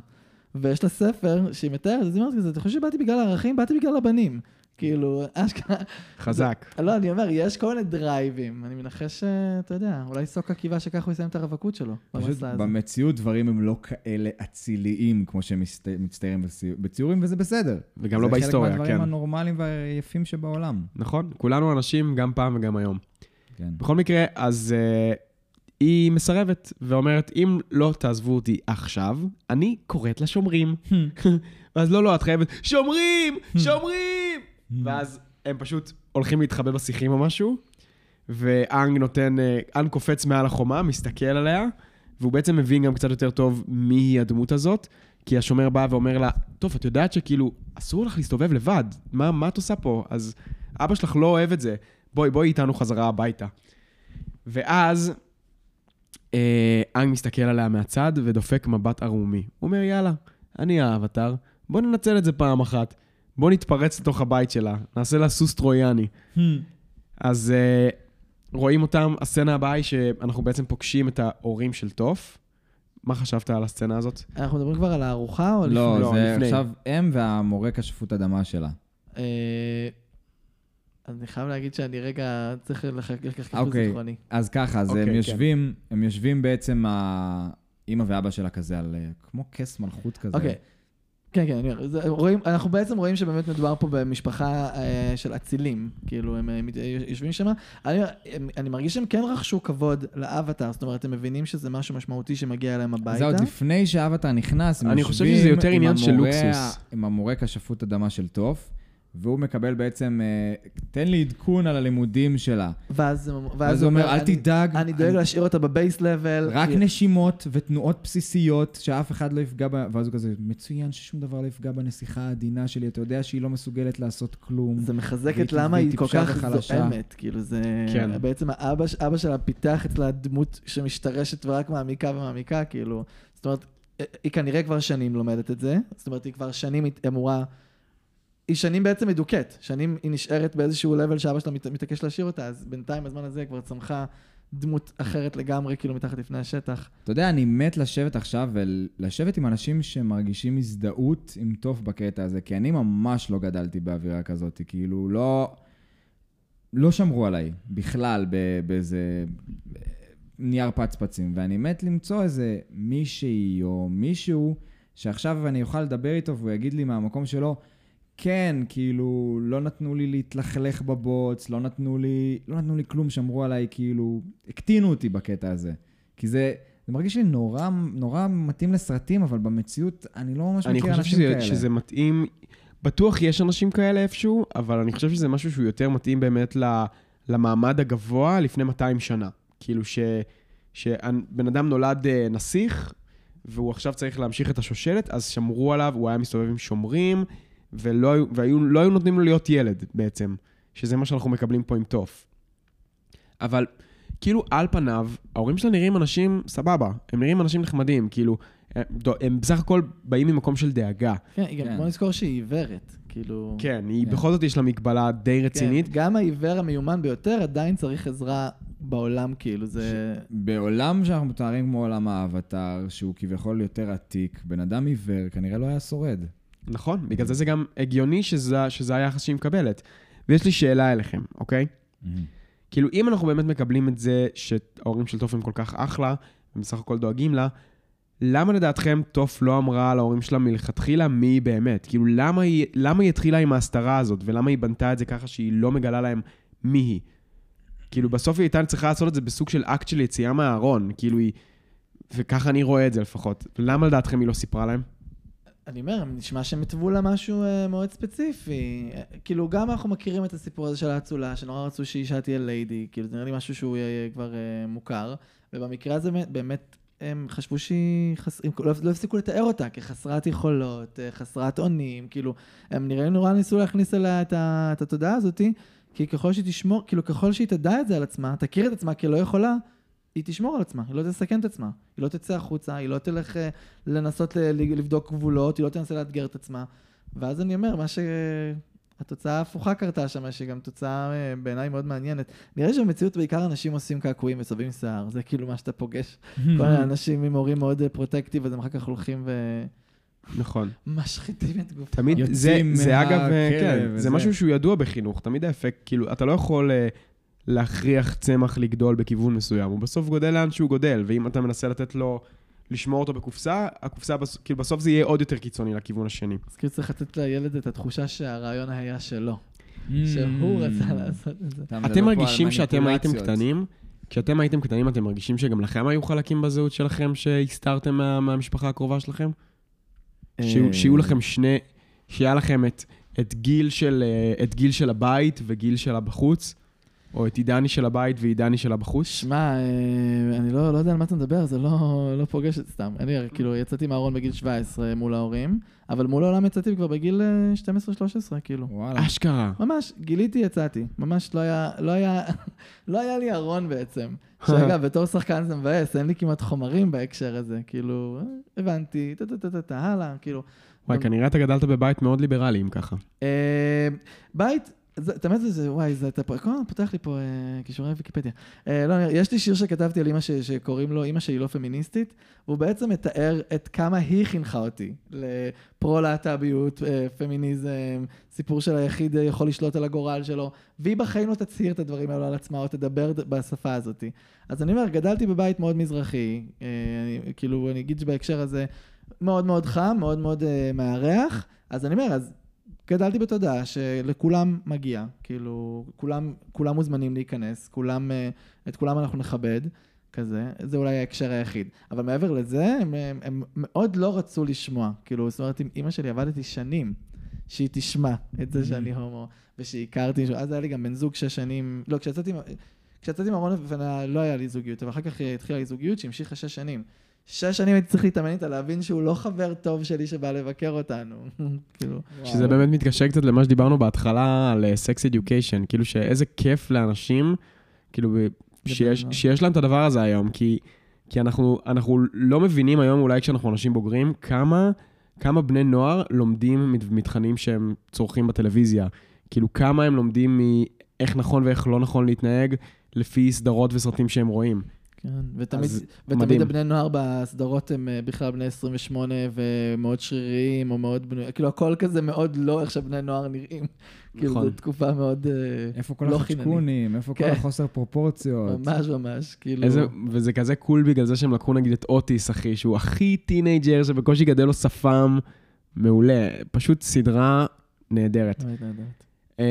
ויש לה ספר שהיא מתארת, אז היא אומרת כזה, אתה חושב שבאתי בגלל הערכים? באתי בגלל הבנים. כאילו, אשכרה,
חזק.
לא, אני אומר, יש כל מיני דרייבים. אני מנחש, אה, אתה יודע, אולי סוקה קיווה שככה הוא יסיים את הרווקות שלו.
פשוט. במציאות דברים הם לא כאלה אציליים כמו שהם מצט- מצטיירים בציור- בציורים, וזה בסדר.
וגם לא
זה
בהיסטוריה,
חלק מהדברים
כן.
הנורמליים והיפים שבעולם.
נכון, כולנו אנשים גם פעם וגם היום.
כן.
בכל מקרה, אז uh, היא מסרבת ואומרת, אם לא תעזבו אותי עכשיו, אני קוראת לשומרים. ואז לא, לא, את חייבת, שומרים! שומרים! ואז הם פשוט הולכים להתחבא בשיחים או משהו, ואנג נותן, אה, אנג קופץ מעל החומה, מסתכל עליה, והוא בעצם מבין גם קצת יותר טוב מי היא הדמות הזאת, כי השומר בא ואומר לה, טוב, את יודעת שכאילו, אסור לך להסתובב לבד, מה, מה את עושה פה? אז אבא שלך לא אוהב את זה, בואי, בואי איתנו חזרה הביתה. ואז אנג מסתכל עליה מהצד ודופק מבט ערומי. הוא אומר, יאללה, אני האבטר, בוא ננצל את זה פעם אחת. בוא נתפרץ לתוך הבית שלה, נעשה לה סוס טרויאני. אז uh, רואים אותם, הסצנה הבאה היא שאנחנו בעצם פוגשים את ההורים של טוף. מה חשבת על הסצנה הזאת?
אנחנו מדברים כבר על הארוחה או לפני?
לא,
לא,
זה
לפני.
עכשיו הם והמורה כשפות אדמה שלה.
אה, אני חייב להגיד שאני רגע צריך לקחת את
אוקיי.
זיכרוני.
אז ככה, אז
אוקיי,
הם
כן.
יושבים, הם יושבים בעצם, האימא ואבא שלה כזה על, אה, כמו כס מלכות כזה.
אוקיי. כן, כן, אני רואים, אנחנו בעצם רואים שבאמת מדובר פה במשפחה אה, של אצילים, כאילו, הם אה, מת- יושבים שם. אני, הם- אני מרגיש שהם כן רכשו כבוד לאבטר, זאת אומרת, הם מבינים שזה משהו משמעותי שמגיע אליהם הביתה.
זה עוד לפני שאבטר נכנס, הם
אני חושב
יושבים
שזה יותר
עם
עניין של
המורה-
לוקסוס.
עם המורה כשפות אדמה של טוף, והוא מקבל בעצם, אה, תן לי עדכון על הלימודים שלה.
ואז, הם-
ואז הוא אומר, אל
אני-
תדאג,
אני דואג להשאיר אותה בבייס לבל.
רק
כי-
נשימות ותנועות בסיסיות, שאף אחד לא יפגע בה, ואז הוא כזה, מצוין ששום דבר לא יפגע בנסיכה העדינה שלי, אתה יודע שהיא לא מסוגלת לעשות כלום.
זה מחזק את למה היא כל כך
וחלשה.
זועמת, כאילו זה...
כן.
בעצם האבא, אבא שלה פיתח אצלה דמות שמשתרשת ורק מעמיקה ומעמיקה, כאילו. זאת אומרת, היא כנראה כבר שנים לומדת את זה, זאת אומרת, היא כבר שנים אמורה... היא שנים בעצם מדוכאת, שנים היא נשארת באיזשהו לבל שאבא שלה מת- מתעקש להשאיר אותה, אז בינתיים בזמן הזה כבר צמחה דמות אחרת לגמרי, כאילו מתחת לפני השטח.
אתה יודע, אני מת לשבת עכשיו ולשבת עם אנשים שמרגישים הזדהות עם טוף בקטע הזה, כי אני ממש לא גדלתי באווירה כזאת, כאילו, לא... לא שמרו עליי בכלל באיזה נייר פצפצים, ואני מת למצוא איזה מישהי או מישהו שעכשיו אני אוכל לדבר איתו והוא יגיד לי מהמקום שלו, כן, כאילו, לא נתנו לי להתלכלך בבוץ, לא נתנו לי, לא נתנו לי כלום, שמרו עליי, כאילו, הקטינו אותי בקטע הזה. כי זה, זה מרגיש לי נורא, נורא מתאים לסרטים, אבל במציאות אני לא ממש
אני
מכיר
חושב
אנשים
שזה,
כאלה.
שזה מתאים, בטוח יש אנשים כאלה איפשהו, אבל אני חושב שזה משהו שהוא יותר מתאים באמת ל- למעמד הגבוה לפני 200 שנה. כאילו ש, שבן אדם נולד אה, נסיך, והוא עכשיו צריך להמשיך את השושלת, אז שמרו עליו, הוא היה מסתובב עם שומרים, ולא היו, והיו, לא היו נותנים לו להיות ילד בעצם, שזה מה שאנחנו מקבלים פה עם טוף. אבל כאילו על פניו, ההורים שלה נראים אנשים סבבה, הם נראים אנשים נחמדים, כאילו, הם, הם בסך הכל באים ממקום של דאגה.
כן, גם,
כן.
בוא נזכור שהיא עיוורת, כאילו...
כן, היא
כן.
בכל זאת יש לה מגבלה די רצינית.
כן, גם העיוור המיומן ביותר עדיין צריך עזרה בעולם, כאילו, זה...
בעולם שאנחנו מתארים כמו עולם האבטר, שהוא כביכול יותר עתיק, בן אדם עיוור כנראה לא היה שורד.
נכון, בגלל זה זה גם הגיוני שזה, שזה היחס שהיא מקבלת. ויש לי שאלה אליכם, אוקיי? כאילו, אם אנחנו באמת מקבלים את זה שההורים של טוף הם כל כך אחלה, הם בסך הכל דואגים לה, למה לדעתכם טוף לא אמרה להורים שלה מלכתחילה מי היא באמת? כאילו, למה היא, למה היא התחילה עם ההסתרה הזאת, ולמה היא בנתה את זה ככה שהיא לא מגלה להם מי היא? כאילו, בסוף היא הייתה צריכה לעשות את זה בסוג של אקט של יציאה מהארון, כאילו היא... וככה אני רואה את זה לפחות. למה לדעתכם היא לא סיפרה להם?
אני אומר, נשמע שהם התוו לה משהו אה, מאוד ספציפי. אה, כאילו, גם אנחנו מכירים את הסיפור הזה של האצולה, שנורא רצו שאישה תהיה ליידי, כאילו, זה נראה לי משהו שהוא יהיה כבר אה, מוכר, ובמקרה הזה באמת- הם חשבו שהיא, חס... לא, לא הפסיקו לתאר אותה כחסרת יכולות, חסרת אונים, כאילו, הם נראה לי נורא ניסו להכניס אליה. את התודעה הזאתי, כי ככל שהיא תשמור, כאילו, ככל שהיא תדע את זה על עצמה, תכיר את עצמה כלא יכולה, היא תשמור על עצמה, היא לא תסכן את עצמה, היא לא תצא החוצה, היא לא תלך אה, לנסות לבדוק גבולות, היא לא תנסה לאתגר את עצמה. ואז אני אומר, מה ש... התוצאה ההפוכה קרתה שם, שהיא גם תוצאה אה, בעיניי מאוד מעניינת. נראה שבמציאות בעיקר אנשים עושים קעקועים וסובבים שיער, זה כאילו מה שאתה פוגש. כל האנשים עם הורים מאוד פרוטקטיב, אז הם אחר כך הולכים
נכון.
ומשחיתים את גופם.
תמיד, זה, זה אגב, אה, כן,
וזה.
זה משהו שהוא ידוע בחינוך, תמיד האפקט, כאילו, אתה לא יכול אה, להכריח צמח לגדול בכיוון מסוים, הוא בסוף גודל לאן שהוא גודל, ואם אתה מנסה לתת לו, לשמור אותו בקופסה, הקופסה, בס- כאילו, בסוף זה יהיה עוד יותר קיצוני לכיוון השני.
אז כאילו צריך לתת לילד את התחושה שהרעיון היה שלו,
Mm.
שהוא רצה לעשות את זה.
אתם מרגישים שאתם הייתם. קטנים, כשאתם הייתם קטנים, אתם מרגישים שגם לכם היו חלקים בזהות שלכם שהסתרתם מה, מהמשפחה הקרובה שלכם? שיהיו, שיהיו לכם שני, שיהיה לכם את, את, גיל של, אה, את גיל של הבית וגיל של הבחוץ, או את עידני של הבית ועידני של הבחוץ.
שמע, אה, אני לא, לא יודע על מה אתה מדבר, זה לא, לא פוגש את סתם. אני כאילו יצאתי מהארון בגיל 17 מול ההורים, אבל מול העולם יצאתי כבר בגיל אה, 12-13, כאילו.
וואלה.
אשכרה.
ממש, גיליתי, יצאתי. ממש לא היה, לא היה, לא היה לי ארון בעצם. שאגב, בתור שחקן זה מבאס, אין לי כמעט חומרים בהקשר הזה. כאילו, אה, הבנתי, טה-טה-טה-טה, הלאה, כאילו.
וואי, כנראה אתה גדלת בבית מאוד ליברלי, אם ככה.
אה, בית, זה- את האמת זה, וואי, זה, אתה כל פותח לי פה אה, קישורי ויקיפדיה. אה, לא, יש לי שיר שכתבתי על אימא ש- שקוראים לו אימא שהיא לא פמיניסטית, והוא בעצם מתאר את כמה היא חינכה אותי לפרו-להט"ביות, אה, פמיניזם, סיפור של היחיד יכול לשלוט על הגורל שלו, והיא בחיים לא תצהיר את הדברים האלו על עצמה או תדבר בשפה הזאת. אז אני אומר, גדלתי בבית מאוד מזרחי, אה, אני- כאילו, אני אגיד שבהקשר הזה, מאוד מאוד חם, מאוד מאוד אה, מארח, אז אני אומר, אז גדלתי בתודעה שלכולם מגיע, כאילו, כולם, כולם מוזמנים להיכנס, כולם, אה, את כולם אנחנו נכבד, כזה, זה אולי ההקשר היחיד. אבל מעבר לזה, הם, הם, הם מאוד לא רצו לשמוע, כאילו, זאת אומרת, עם אימא שלי עבדתי שנים, שהיא תשמע את זה שאני הומו, ושהכרתי, אז היה לי גם בן זוג שש שנים, לא, כשיצאתי, כשיצאתי מהארון לא היה לי זוגיות, אבל אחר כך התחילה לי זוגיות שהמשיכה שש שנים. שש שנים הייתי צריך להתאמן איתה, להבין שהוא לא חבר טוב שלי שבא לבקר אותנו. כאילו,
שזה באמת מתקשר קצת למה שדיברנו בהתחלה על סקס אדיוקיישן, כאילו שאיזה כיף לאנשים, כאילו, שיש. שיש להם את הדבר הזה היום, כי, כי אנחנו, אנחנו לא מבינים היום, אולי כשאנחנו אנשים בוגרים, כמה, כמה בני נוער לומדים מת- מתכנים שהם צורכים בטלוויזיה. כאילו, כמה הם לומדים מאיך נכון ואיך לא נכון להתנהג לפי סדרות וסרטים שהם רואים.
כן, ותמיד, ותמיד. הבני נוער בסדרות הם אה, בכלל בני 28 ומאוד שריריים, או מאוד בנויים, כאילו הכל כזה מאוד לא איך שבני נוער נראים. כאילו
נכון.
זו תקופה מאוד אה,
איפה כל
לא חיננית.
איפה כל
כן.
החוסר פרופורציות?
ממש ממש, כאילו...
איזה, וזה כזה cool בגלל זה שהם לקחו נגיד את אוטיס, אחי, שהוא הכי teenager, שבקושי גדל לו שפם. מעולה. פשוט סדרה נהדרת. אמ,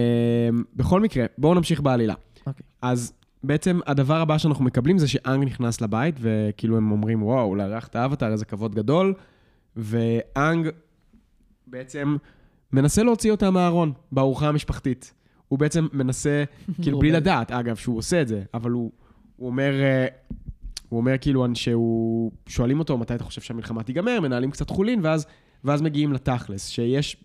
בכל מקרה, בואו נמשיך בעלילה.
אוקיי.
אז בעצם הדבר הבא שאנחנו מקבלים זה שאנג נכנס לבית, וכאילו הם אומרים, וואו, לארח את האבטר, איזה כבוד גדול. ואנג בעצם מנסה להוציא אותה מהארון, בארוחה המשפחתית. הוא בעצם מנסה, כאילו בלי
עובד.
לדעת, אגב, שהוא עושה את זה, אבל הוא, הוא אומר, אה, הוא אומר כאילו שהוא, שואלים אותו מתי אתה חושב שהמלחמה תיגמר, מנהלים קצת חולין, ואז, ואז מגיעים לתכלס, שיש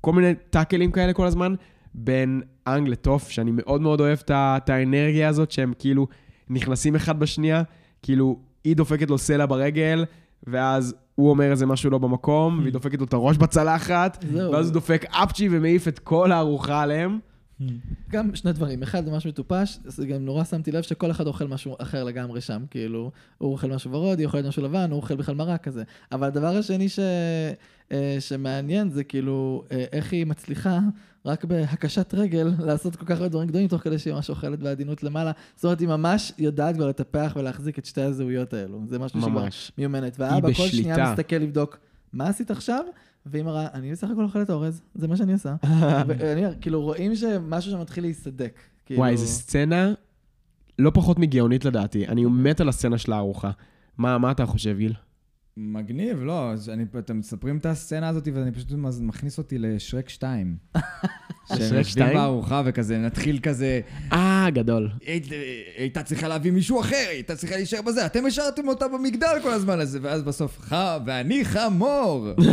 כל מיני טאקלים כאלה כל הזמן, בין אנג לטוף, שאני מאוד מאוד אוהב את האנרגיה הזאת, שהם כאילו נכנסים אחד בשנייה, כאילו היא דופקת לו סלע ברגל, ואז הוא אומר איזה משהו לא במקום, והיא דופקת לו את הראש בצלחת. ואז הוא דופק אפצ'י ומעיף את כל הארוחה עליהם.
גם שני דברים, אחד זה ממש מטופש, זה גם נורא שמתי לב שכל אחד אוכל משהו אחר לגמרי שם, כאילו, הוא אוכל משהו ורוד, היא אוכלת משהו לבן, הוא אוכל בכלל מרק כזה. אבל הדבר השני ש... אה, שמעניין זה כאילו, אה, איך היא מצליחה רק בהקשת רגל לעשות כל כך הרבה דברים גדולים, תוך כדי שהיא ממש אוכלת בעדינות למעלה. זאת אומרת, היא ממש יודעת כבר לטפח ולהחזיק את שתי הזהויות האלו. זה משהו שהיא כבר
ממש.
מיומנת. והאבא כל שנייה
בשליטה.
מסתכל לבדוק, מה עשית עכשיו? והיא מראה, אני בסך הכל אוכלת אורז, זה מה שאני עושה. ואני אומר, כאילו, רואים שמשהו שם מתחיל להיסדק. כאילו-
וואי, איזה סצנה לא פחות מגאונית לדעתי. אני מת על הסצנה של הארוחה. מה מה אתה חושב, גיל?
מגניב, לא, אני, אתם מספרים את הסצנה הזאת ואני פשוט מכניס אותי לשרק 2. שהם
לשרק
יושבים
2?
בארוחה וכזה, נתחיל כזה,
אה, גדול.
"היית- הייתה צריכה להביא מישהו אחר, הייתה צריכה להישאר בזה, אתם השארתם אותה במגדל כל הזמן הזה, ואז בסוף, ח... ואני חמור.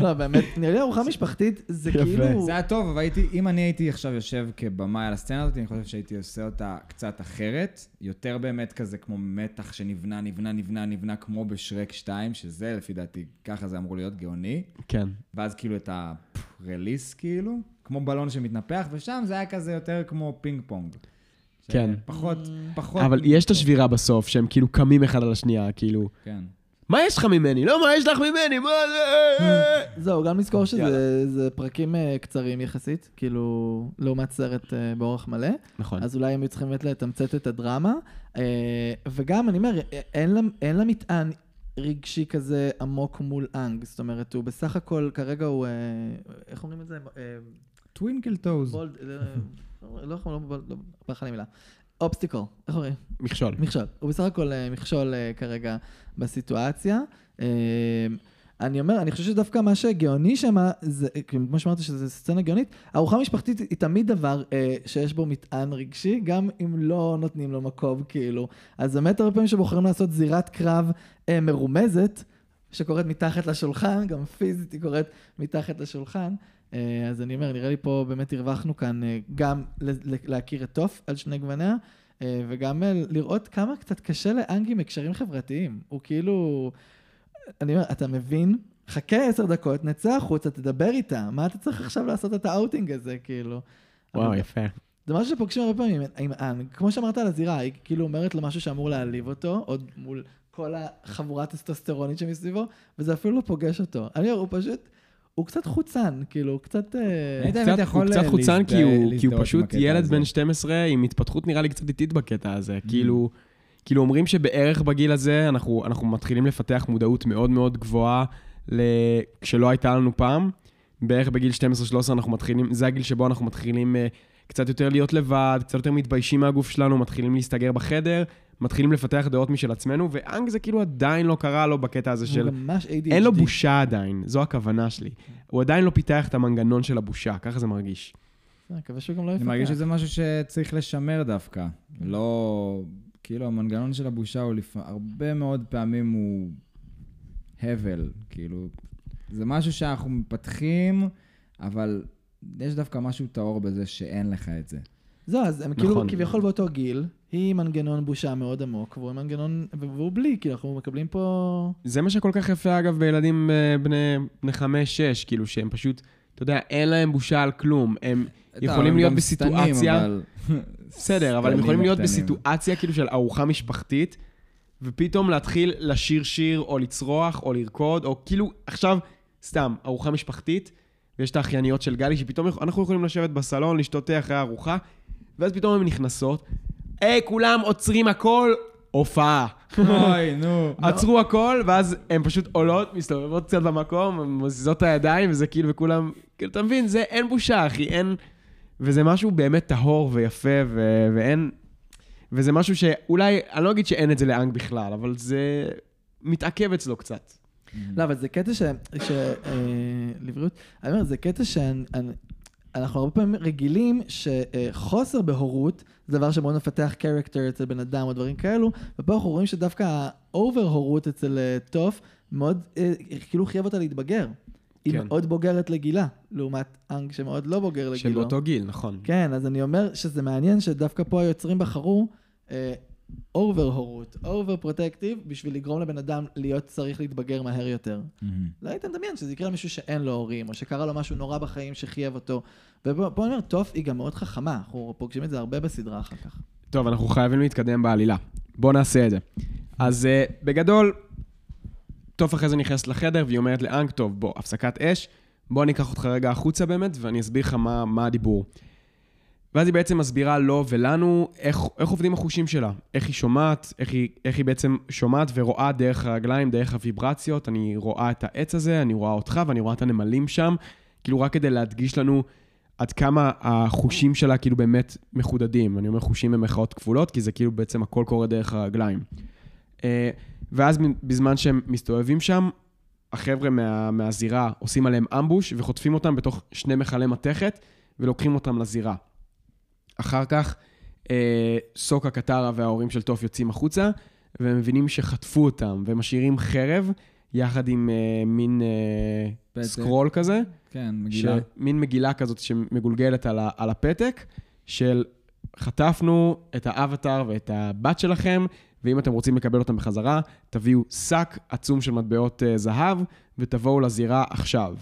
לא, באמת, נראה לי ארוחה משפחתית, זה. כאילו...
זה היה טוב, אבל הייתי, אם אני הייתי עכשיו יושב כבמאי על הסצנה הזאת, אני חושב שהייתי עושה אותה קצת אחרת. יותר באמת כזה כמו מתח שנבנה, נבנה, נבנה, נבנה, כמו בשרק 2, שזה לפי דעתי, ככה זה אמור להיות גאוני.
כן.
ואז כאילו את הרליס כאילו, כמו בלון שמתנפח, ושם זה היה כזה יותר כמו פינג פונג.
כן.
פחות, פחות...
אבל יש את השבירה בסוף, שהם כאילו קמים אחד על השנייה, כאילו,
כן.
מה יש לך ממני? לא, מה יש לך ממני? מה זה?
זהו, גם לזכור שזה פרקים אה, קצרים יחסית, כאילו, לעומת סרט אה, באורך מלא.
נכון.
אז אולי הם היו צריכים באמת לתמצת את הדרמה. אה, וגם, אני אומר, אין לה, אין לה מטען רגשי כזה עמוק מול אנג. זאת אומרת, הוא בסך הכל, כרגע הוא, אה, איך אומרים את זה? אה,
טווינקל טוז.
בולדר, לא יכול, לא לא, ברכה לי מילה. obstacle, איך אומרים?
מכשול.
מכשול. הוא בסך הכל מכשול כרגע בסיטואציה. אני אומר, אני חושב שדווקא מה שגאוני שם, כאילו, כמו שאמרת שזו סצנה גאונית, ארוחה משפחתית היא תמיד דבר אה, שיש בו מטען רגשי, גם אם לא נותנים לו מקום, כאילו. אז באמת הרבה פעמים שבוחרים לעשות זירת קרב אה, מרומזת, שקורית מתחת לשולחן, גם פיזית היא קורית מתחת לשולחן. אה, אז אני אומר, נראה לי פה באמת הרווחנו כאן אה, גם להכיר את טוף על שני גווניה, אה, וגם אה, לראות כמה קצת קשה לאנג עם הקשרים חברתיים. הוא כאילו, אני אומר, אתה מבין? חכה עשר דקות, נצא החוצה, תדבר איתה. מה אתה צריך עכשיו לעשות את האוטינג הזה, כאילו?
וואו, יפה.
זה משהו שפוגשים הרבה פעמים עם- עם. כמו שאמרת על הזירה, היא כאילו אומרת לו משהו שאמור להעליב אותו, עוד מול כל החבורת הטסטוסטרונית שמסביבו, וזה אפילו לא פוגש אותו. אני אומר, הוא פשוט, הוא קצת חוצן, כאילו, הוא קצת... אה,
הוא קצת חוצן כי הוא- פשוט ילד. בן 12 עם התפתחות נראה לי קצת איטית בקטע הזה.
Mm.
כאילו, כאילו אומרים שבערך בגיל הזה אנחנו אנחנו מתחילים לפתח מודעות מאוד מאוד גבוהה כשלא הייתה לנו פעם. בערך בגיל 12-13 אנחנו מתחילים, זה הגיל שבו אנחנו מתחילים אה, קצת יותר להיות לבד, קצת יותר מתביישים מהגוף שלנו, מתחילים להסתגר בחדר, מתחילים לפתח דעות משל עצמנו, ואנג זה כאילו עדיין לא קרה לו בקטע הזה של...
גם ממש ADHD.
אין לו בושה עדיין, זו הכוונה שלי. הוא עדיין לא פיתח את המנגנון של הבושה, ככה זה מרגיש.
אני מקווה שהוא גם לא
אני
יפתח.
מרגיש שזה משהו שצריך לשמר דווקא. לא... כאילו, המנגנון של הבושה הוא לפ... הרבה מאוד פעמים הוא הבל. כאילו, זה משהו שאנחנו מפתחים, אבל יש דווקא משהו טהור בזה שאין לך את זה.
זהו, אז הם כאילו
נכון.
כביכול באותו גיל, היא מנגנון בושה מאוד עמוק, והוא מנגנון, והוא בלי, כאילו, אנחנו מקבלים פה...
זה מה שכל כך יפה, אגב, בילדים אה, בני, בני חמש-שש, כאילו, שהם פשוט, אתה יודע, אין להם בושה על כלום. הם יכולים להיות בסיטואציה...
אבל-
בסדר, אבל הם יכולים להיות. בסיטואציה כאילו של ארוחה משפחתית, ופתאום להתחיל לשיר שיר, או לצרוח, או לרקוד, או כאילו, עכשיו, סתם, ארוחה משפחתית, ויש את האחייניות של גלי, שפתאום אנחנו יכולים לשבת בסלון, לשתות תה אחרי הארוחה, ואז פתאום הן נכנסות, היי, כולם עוצרים הכל, הופעה.
אוי, נו.
עצרו הכל, ואז הן פשוט עולות, מסתובבות קצת במקום, מזיזות את הידיים, וזה כאילו, וכולם, כאילו, אתה מבין, זה אין בושה, אחי, אין... וזה משהו באמת טהור ויפה, ו... ואין... וזה משהו שאולי, אני לא אגיד שאין את זה לאנג בכלל, אבל זה מתעכב אצלו קצת.
לא, אבל זה קטע ש... ש... אה, לבריאות, אני אומר, זה קטע שאנחנו הרבה פעמים רגילים שחוסר בהורות זה דבר שמאוד מפתח קרקטר אצל בן אדם או דברים כאלו, ופה אנחנו רואים שדווקא ה over הורות אצל אה, טוף מאוד, אה, כאילו חייב אותה להתבגר. היא
כן.
מאוד בוגרת לגילה, לעומת אנג שמאוד לא בוגר לגילו.
שבאותו גיל, נכון.
כן, אז אני אומר שזה מעניין שדווקא פה היוצרים בחרו אה, over הורות, over protective, בשביל לגרום לבן אדם להיות צריך להתבגר מהר יותר. לא היית מדמיין שזה יקרה למישהו שאין לו הורים, או שקרה לו משהו נורא בחיים שחייב אותו. ופה אני אומר, טוב, היא גם מאוד חכמה, אנחנו פוגשים את זה הרבה בסדרה אחר כך.
טוב, אנחנו חייבים להתקדם בעלילה. בואו נעשה את זה. אז uh, בגדול, טוב אחרי זה נכנסת לחדר, והיא אומרת לאנג, טוב, בוא, הפסקת אש, בוא אני אקח אותך רגע החוצה באמת, ואני אסביר לך מה, מה הדיבור. ואז היא בעצם מסבירה לו ולנו איך, איך עובדים החושים שלה, איך היא שומעת, איך היא, איך היא בעצם שומעת ורואה דרך הרגליים, דרך הוויברציות, אני רואה את העץ הזה, אני רואה אותך ואני רואה את הנמלים שם, כאילו רק כדי להדגיש לנו עד כמה החושים שלה כאילו באמת מחודדים. אני אומר חושים במחאות כפולות, כי זה כאילו בעצם הכל קורה דרך הרגליים. ואז בזמן שהם מסתובבים שם, החבר'ה מה, מהזירה עושים עליהם אמבוש וחוטפים אותם בתוך שני מכלי מתכת ולוקחים אותם לזירה. אחר כך אה, סוקה קטרה וההורים של טוף יוצאים החוצה, והם מבינים שחטפו אותם, ומשאירים חרב יחד עם אה, מין אה, סקרול כזה.
כן, מגילה.
ש... מין מגילה כזאת שמגולגלת על, ה... על הפתק, של חטפנו את האבטאר ואת הבת שלכם, ואם אתם רוצים לקבל אותם בחזרה, תביאו שק עצום של מטבעות uh, זהב, ותבואו לזירה עכשיו.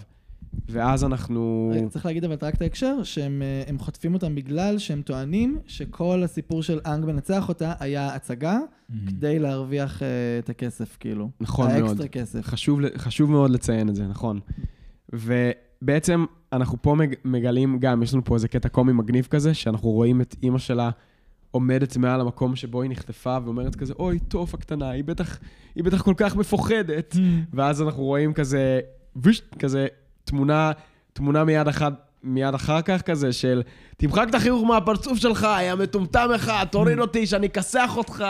ואז אנחנו...
צריך להגיד אבל רק את ההקשר, שהם אה, חוטפים אותם בגלל שהם טוענים שכל הסיפור של אנג מנצח אותה היה הצגה, mm-hmm. כדי להרוויח uh, את הכסף, כאילו.
נכון מאוד. האקסטרה כסף. חשוב, חשוב מאוד לציין את זה, נכון. ובעצם אנחנו פה מגלים גם, יש לנו פה איזה קטע קומי מגניב כזה, שאנחנו רואים את אימא שלה עומדת מעל המקום שבו היא נחטפה, ואומרת כזה, אוי, טוב הקטנה, היא בטח, היא בטח כל כך מפוחדת. Mm. ואז אנחנו רואים כזה, ויש, כזה תמונה, תמונה מיד אחד, מיד אחר כך כזה של, תמחק את החיוך מהפרצוף שלך, יא מטומטם אחד, תוריד אותי שאני אכסח אותך.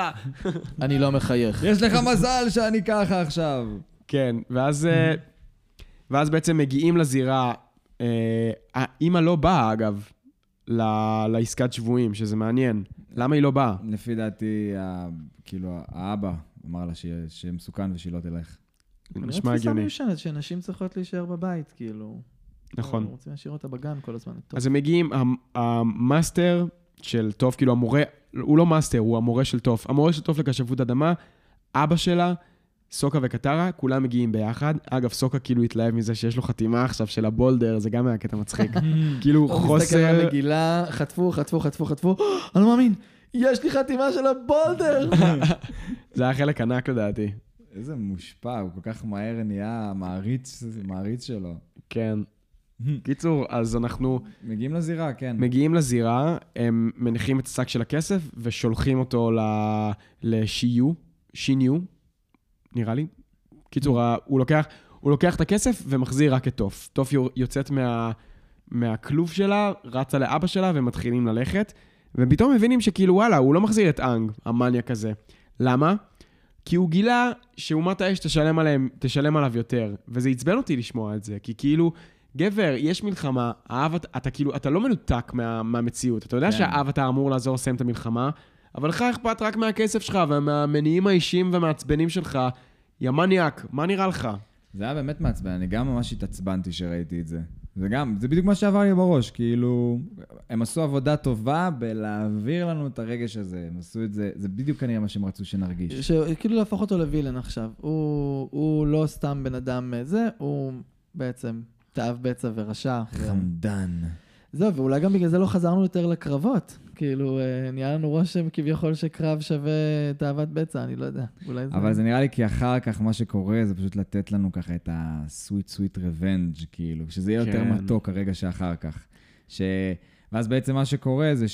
אני לא מחייך.
יש לך מזל שאני ככה עכשיו.
כן, ואז, אה, ואז בעצם מגיעים לזירה, אה, האימא לא באה, אגב, לעסקת שבויים, שזה מעניין. למה היא לא באה?
לפי דעתי, כאילו, האבא אמר לה שמסוכן ושהיא לא תלך.
נשמע הגיוני.
אני מיושנת שנשים צריכות להישאר בבית, כאילו.
נכון.
רוצים להשאיר אותה בגן כל הזמן.
אז הם מגיעים, המאסטר של טוף, כאילו המורה, הוא לא master, הוא המורה של טוף. המורה של טוף לכשפות אדמה, אבא שלה, סוקה וקטרה, כולם מגיעים ביחד. אגב, סוקה כאילו התלהב מזה שיש לו חתימה עכשיו של הבולדר, זה גם היה קטע מצחיק. כאילו חוסר... הוא מסתכל
על המגילה, חטפו, חטפו, חטפו, חטפו, אני לא מאמין, יש לי חתימה של הבולדר!
זה היה חלק ענק לדעתי.
איזה מושפע, הוא כל כך מהר נהיה מעריץ, מעריץ שלו.
כן. קיצור, אז אנחנו...
מגיעים לזירה, כן.
מגיעים לזירה, הם מניחים את השק של הכסף ושולחים אותו לשיו, שיניו, נראה לי. קיצור, הוא לוקח, הוא לוקח את הכסף ומחזיר רק את טוף. טוף יוצאת מה, מהכלוב שלה, רצה לאבא שלה ומתחילים ללכת, ופתאום מבינים שכאילו, וואלה, הוא לא מחזיר את אנג, המאניאק הזה. למה? כי הוא גילה שאומת האש תשלם, עליהם, תשלם עליו יותר. וזה עצבן אותי לשמוע את זה, כי כאילו, גבר, יש מלחמה, האב, אתה, אתה כאילו, אתה לא מנותק מה, מהמציאות. אתה יודע כן. שהאב אתה אמור לעזור לסיים את המלחמה, אבל לך אכפת רק מהכסף שלך ומהמניעים האישיים והמעצבנים שלך. יא מניאק, מה נראה לך?
זה היה באמת מעצבן, אני גם ממש התעצבנתי שראיתי את זה. זה גם, זה בדיוק מה שעבר לי בראש, כאילו, הם עשו עבודה טובה בלהעביר לנו את הרגש הזה, הם עשו את זה, זה בדיוק כנראה מה שהם רצו שנרגיש.
כאילו להפוך אותו לווילן עכשיו. הוא, הוא לא סתם בן אדם זה, הוא בעצם תאב בצע ורשע.
חמדן.
זהו, ואולי גם בגלל זה לא חזרנו יותר לקרבות. כאילו, אה, נהיה לנו רושם כביכול שקרב שווה תאוות בצע, אני לא יודע. אולי
זה... אבל זה נראה לי כי אחר כך מה שקורה זה פשוט לתת לנו ככה את ה-sweet sweet revenge, כאילו, שזה יהיה כן. יותר מתוק הרגע שאחר כך. ש... ואז בעצם מה שקורה זה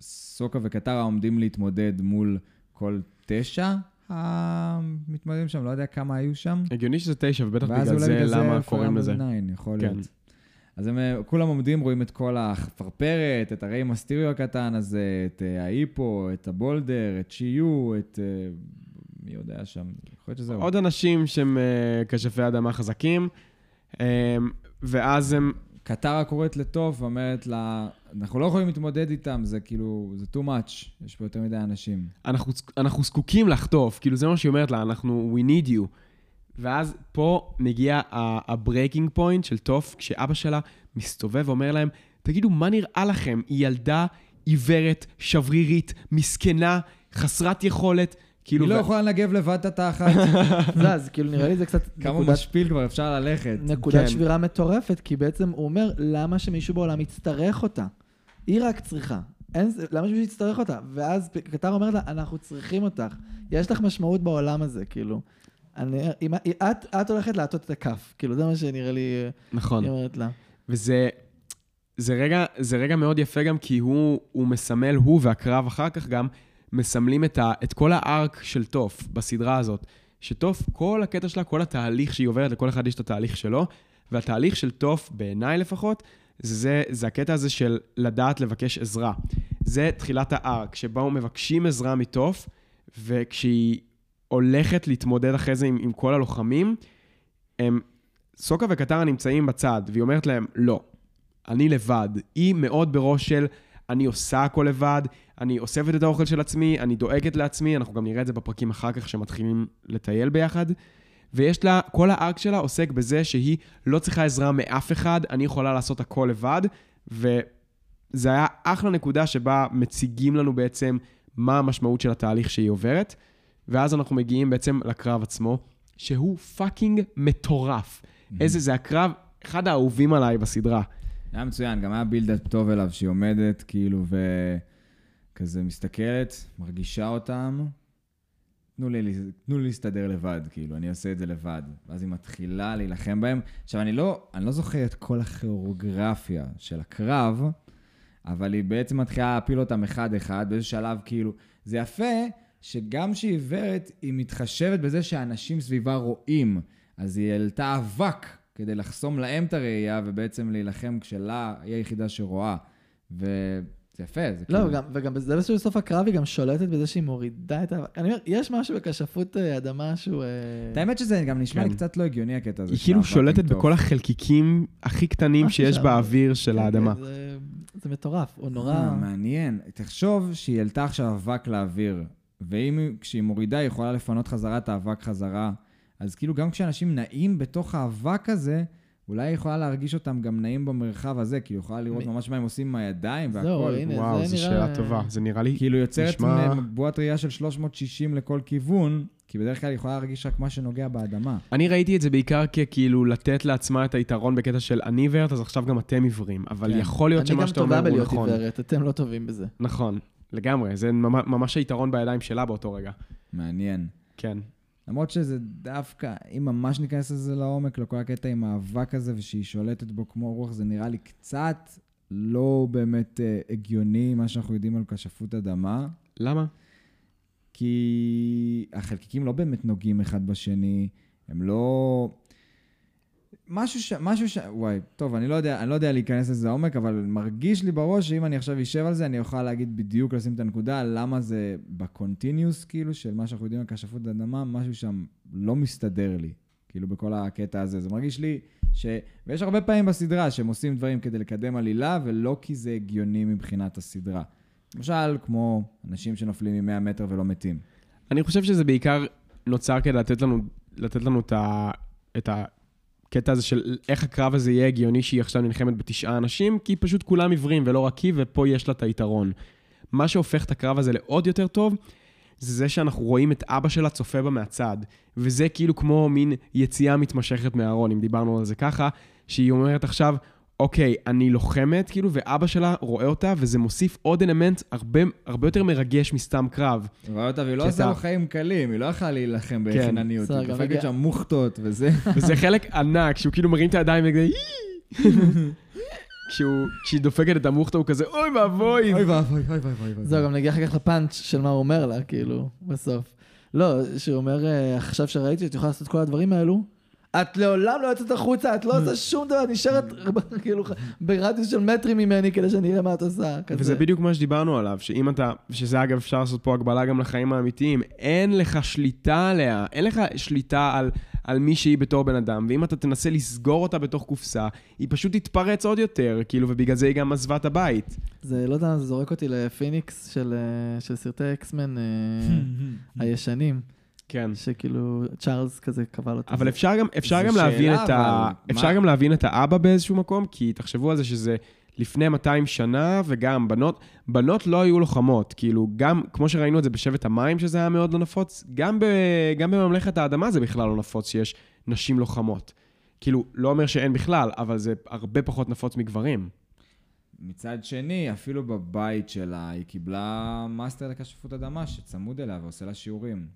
שסוקה אמ, וקטרה עומדים להתמודד מול כל תשע המתמודדים שם, לא יודע כמה היו שם.
הגיוני שזה תשע, ובטח בגלל זה למה קוראים לזה.
יכול כן. להיות. אז הם אה, כולם עומדים, רואים את כל החפרפרת, את הרי מסטיריו הקטן הזה, את אה, ההיפו, את הבולדר, את שיו, את... אה, מי יודע שם, יכול להיות שזהו.
עוד אנשים שהם כשפי אדמה חזקים, ואז הם...
קטרה קוראת לטוב ואומרת לה, אנחנו לא יכולים להתמודד איתם, זה כאילו, זה too much, יש פה יותר מדי אנשים.
אנחנו, אנחנו זקוקים לחטוף, כאילו זה מה שהיא אומרת לה, אנחנו, we need you. ואז פה מגיע ה breaking point של טוף, כשאבא שלה מסתובב ואומר להם, תגידו, מה נראה לכם? היא ילדה עיוורת, שברירית, מסכנה, חסרת יכולת. כאילו,
היא לא יכולה לנגב לבד את התחת.
זה, אז כאילו נראה לי זה קצת
כמה משפיל כבר אפשר ללכת.
נקודת
כן.
שבירה מטורפת, כי בעצם הוא אומר, למה שמישהו בעולם יצטרך אותה? היא רק צריכה. אין, למה שמישהו יצטרך אותה? ואז קטר אומר לה, אנחנו צריכים אותך. יש לך משמעות בעולם הזה, כאילו. אני, אם, את, את הולכת להטות את הכף, כאילו, זה מה שנראה לי,
נכון.
היא אומרת לה.
וזה זה רגע, זה רגע מאוד יפה גם כי הוא, הוא מסמל, הוא והקרב אחר כך גם, מסמלים את, ה, את כל הארק של טוף בסדרה הזאת. שטוף, כל הקטע שלה, כל התהליך שהיא עוברת, לכל אחד יש את התהליך שלו, והתהליך של טוף, בעיניי לפחות, זה, זה הקטע הזה של לדעת לבקש עזרה. זה תחילת הארק, שבו מבקשים עזרה מטוף, וכשהיא הולכת להתמודד אחרי זה עם, עם כל הלוחמים, הם, סוקה וקטרה נמצאים בצד, והיא אומרת להם, לא, אני לבד. היא מאוד בראש של אני עושה הכל לבד, אני אוספת את האוכל של עצמי, אני דואגת לעצמי, אנחנו גם נראה את זה בפרקים אחר כך שמתחילים לטייל ביחד. ויש לה, כל ה arc שלה עוסק בזה שהיא לא צריכה עזרה מאף אחד, אני יכולה לעשות הכל לבד, וזה היה אחלה נקודה שבה מציגים לנו בעצם מה המשמעות של התהליך שהיא עוברת, ואז אנחנו מגיעים בעצם לקרב עצמו, שהוא fucking מטורף. איזה, זה הקרב, אחד האהובים עליי בסדרה.
היה מצוין, גם היה בילדאפ טוב אליו, שהיא עומדת, כאילו, וכזה מסתכלת, מרגישה אותם. תנו לי, תנו לי להסתדר לבד, כאילו, אני עושה את זה לבד. ואז היא מתחילה להילחם בהם. עכשיו, אני לא, אני לא זוכר את כל הכיאורוגרפיה של הקרב, אבל היא בעצם מתחילה להפיל אותם אחד-אחד, באיזשהו שלב, כאילו, זה יפה שגם כשהיא עיוורת, היא מתחשבת בזה שאנשים סביבה רואים. אז היא העלתה אבק כדי לחסום להם את הראייה, ובעצם להילחם כשלה, היא היחידה שרואה. וזה יפה, זה
לא,
כאילו...
וגם, וגם בזה בסוף בסוף הקרב היא גם שולטת בזה שהיא מורידה את ה... אני אומר, יש משהו בכשפות אה, אדמה שהוא... אה,
את האמת שזה גם נשמע לי
כן.
קצת לא הגיוני הקטע הזה.
היא כאילו שולטת. בכל החלקיקים הכי קטנים
משהו
שיש
שם.
באוויר של
כן,
האדמה.
כן, זה, זה מטורף, הוא נורא...
אה, מעניין. תחשוב שהיא העלתה עכשיו אבק לאוויר, ואם היא- כשהיא מורידה, היא יכולה לפנות חזרה את האבק חזרה. אז כאילו גם כשאנשים נעים בתוך האבק הזה, אולי היא יכולה להרגיש אותם גם נעים במרחב הזה, כי היא יכולה לראות
מ-
ממש מה הם עושים עם הידיים
זהו,
והכל.
הנה,
וואו,
זה
זו
נראה-
שאלה טובה. זה נראה לי...
כאילו יוצרת
נשמע-
בועת ראייה של 360 לכל כיוון, כי בדרך כלל היא יכולה להרגיש רק מה שנוגע באדמה.
אני ראיתי את זה בעיקר ככאילו לתת לעצמה את היתרון בקטע של אני עיוורת, אז עכשיו גם אתם עיוורים. אבל
כן.
יכול להיות
אני
שמה
גם
שאתה אומר
טובה
הוא
בלהיות
נכון.
עיוורת, אתם לא טובים בזה.
נכון, לגמרי. זה ממש- היתרון בידיים שלה באותו רגע.
מעניין.
כן.
למרות שזה דווקא, אם ממש ניכנס לזה לעומק, לכל הקטע עם האבק הזה ושהיא שולטת בו כמו רוח, זה נראה לי קצת לא באמת אה, הגיוני, מה שאנחנו יודעים על כשפות אדמה,
למה?
כי החלקיקים לא באמת נוגעים אחד בשני, הם לא... משהו ש... משהו ש... וואי, טוב, אני לא יודע, אני לא יודע להיכנס לזה לעומק, אבל מרגיש לי בראש שאם אני עכשיו אשב על זה, אני אוכל להגיד בדיוק, לשים את הנקודה, למה זה ב continuous, כאילו, של מה שאנחנו יודעים על כשפות אדמה, משהו שם לא מסתדר לי, כאילו, בכל הקטע הזה. זה מרגיש לי ש... ויש הרבה פעמים בסדרה שהם עושים דברים כדי לקדם עלילה, ולא כי זה הגיוני מבחינת הסדרה. למשל, כמו אנשים שנופלים מ-100 מטר ולא מתים.
אני חושב שזה בעיקר נוצר כדי לתת לנו, לתת לנו את, ה, את הקטע הזה של איך הקרב הזה יהיה הגיוני שהיא עכשיו נלחמת בתשעה אנשים, כי פשוט כולם עיוורים ולא רק היא, ופה יש לה את היתרון. מה שהופך את הקרב הזה לעוד יותר טוב, זה זה שאנחנו רואים את אבא שלה צופה בה מהצד. וזה כאילו כמו מין יציאה מתמשכת מהארון, אם דיברנו על זה ככה, שהיא אומרת עכשיו, אוקיי, אני לוחמת, כאילו, ואבא שלה רואה אותה, וזה מוסיף עוד אלמנט הרבה, הרבה יותר מרגש מסתם קרב.
רואה אותה והיא לא. עושה לו חיים קלים, היא לא יכלה להילחם בחינניות,
בסדר,
היא דופקת שם מוכתות וזה.
וזה חלק ענק, שהוא כאילו מרים את הידיים וכזה... כשהוא, כשהיא דופקת את המוכתה הוא כזה, אוי ואבוי.
אוי ואבוי, אוי ואבוי.
זהו, גם נגיע אחר כך לפאנץ' של מה הוא אומר לה, כאילו, בסוף. לא, שהוא אומר, אה, עכשיו שראיתי שאת יכולה לעשות את כל הדברים האלו, את לעולם לא יוצאת החוצה, את לא עושה שום דבר, את נשארת כאילו ברדיוס של מטרים ממני כדי שאני אראה מה את עושה. כזה.
וזה בדיוק מה שדיברנו עליו, שאם אתה, שזה אגב אפשר לעשות פה הגבלה גם לחיים האמיתיים, אין לך שליטה עליה, אין לך שליטה על, על מי שהיא בתור בן אדם, ואם אתה תנסה לסגור אותה בתוך קופסה, היא פשוט תתפרץ עוד יותר, כאילו, ובגלל זה היא גם עזבה את הבית.
זה, לא יודע, זה זורק אותי לפיניקס של, אה, של סרטי אקסמן אה, הישנים,
כן.
שכאילו צ'ארלס כזה קבל אותי.
אבל אפשר גם, אפשר גם להבין
שאלה,
את ה...
אבל
אפשר גם להבין את האבא באיזשהו מקום, כי תחשבו על זה שזה לפני 200 שנה, וגם בנות, בנות לא היו לוחמות. כאילו, גם, כמו שראינו את זה בשבט המים, שזה היה מאוד לא נפוץ, גם, ב, גם בממלכת האדמה זה בכלל לא נפוץ שיש נשים לוחמות. כאילו, לא אומר שאין בכלל, אבל זה הרבה פחות נפוץ מגברים.
מצד שני, אפילו בבית שלה, היא קיבלה master לכשפות אדמה שצמוד אליה ועושה לה שיעורים.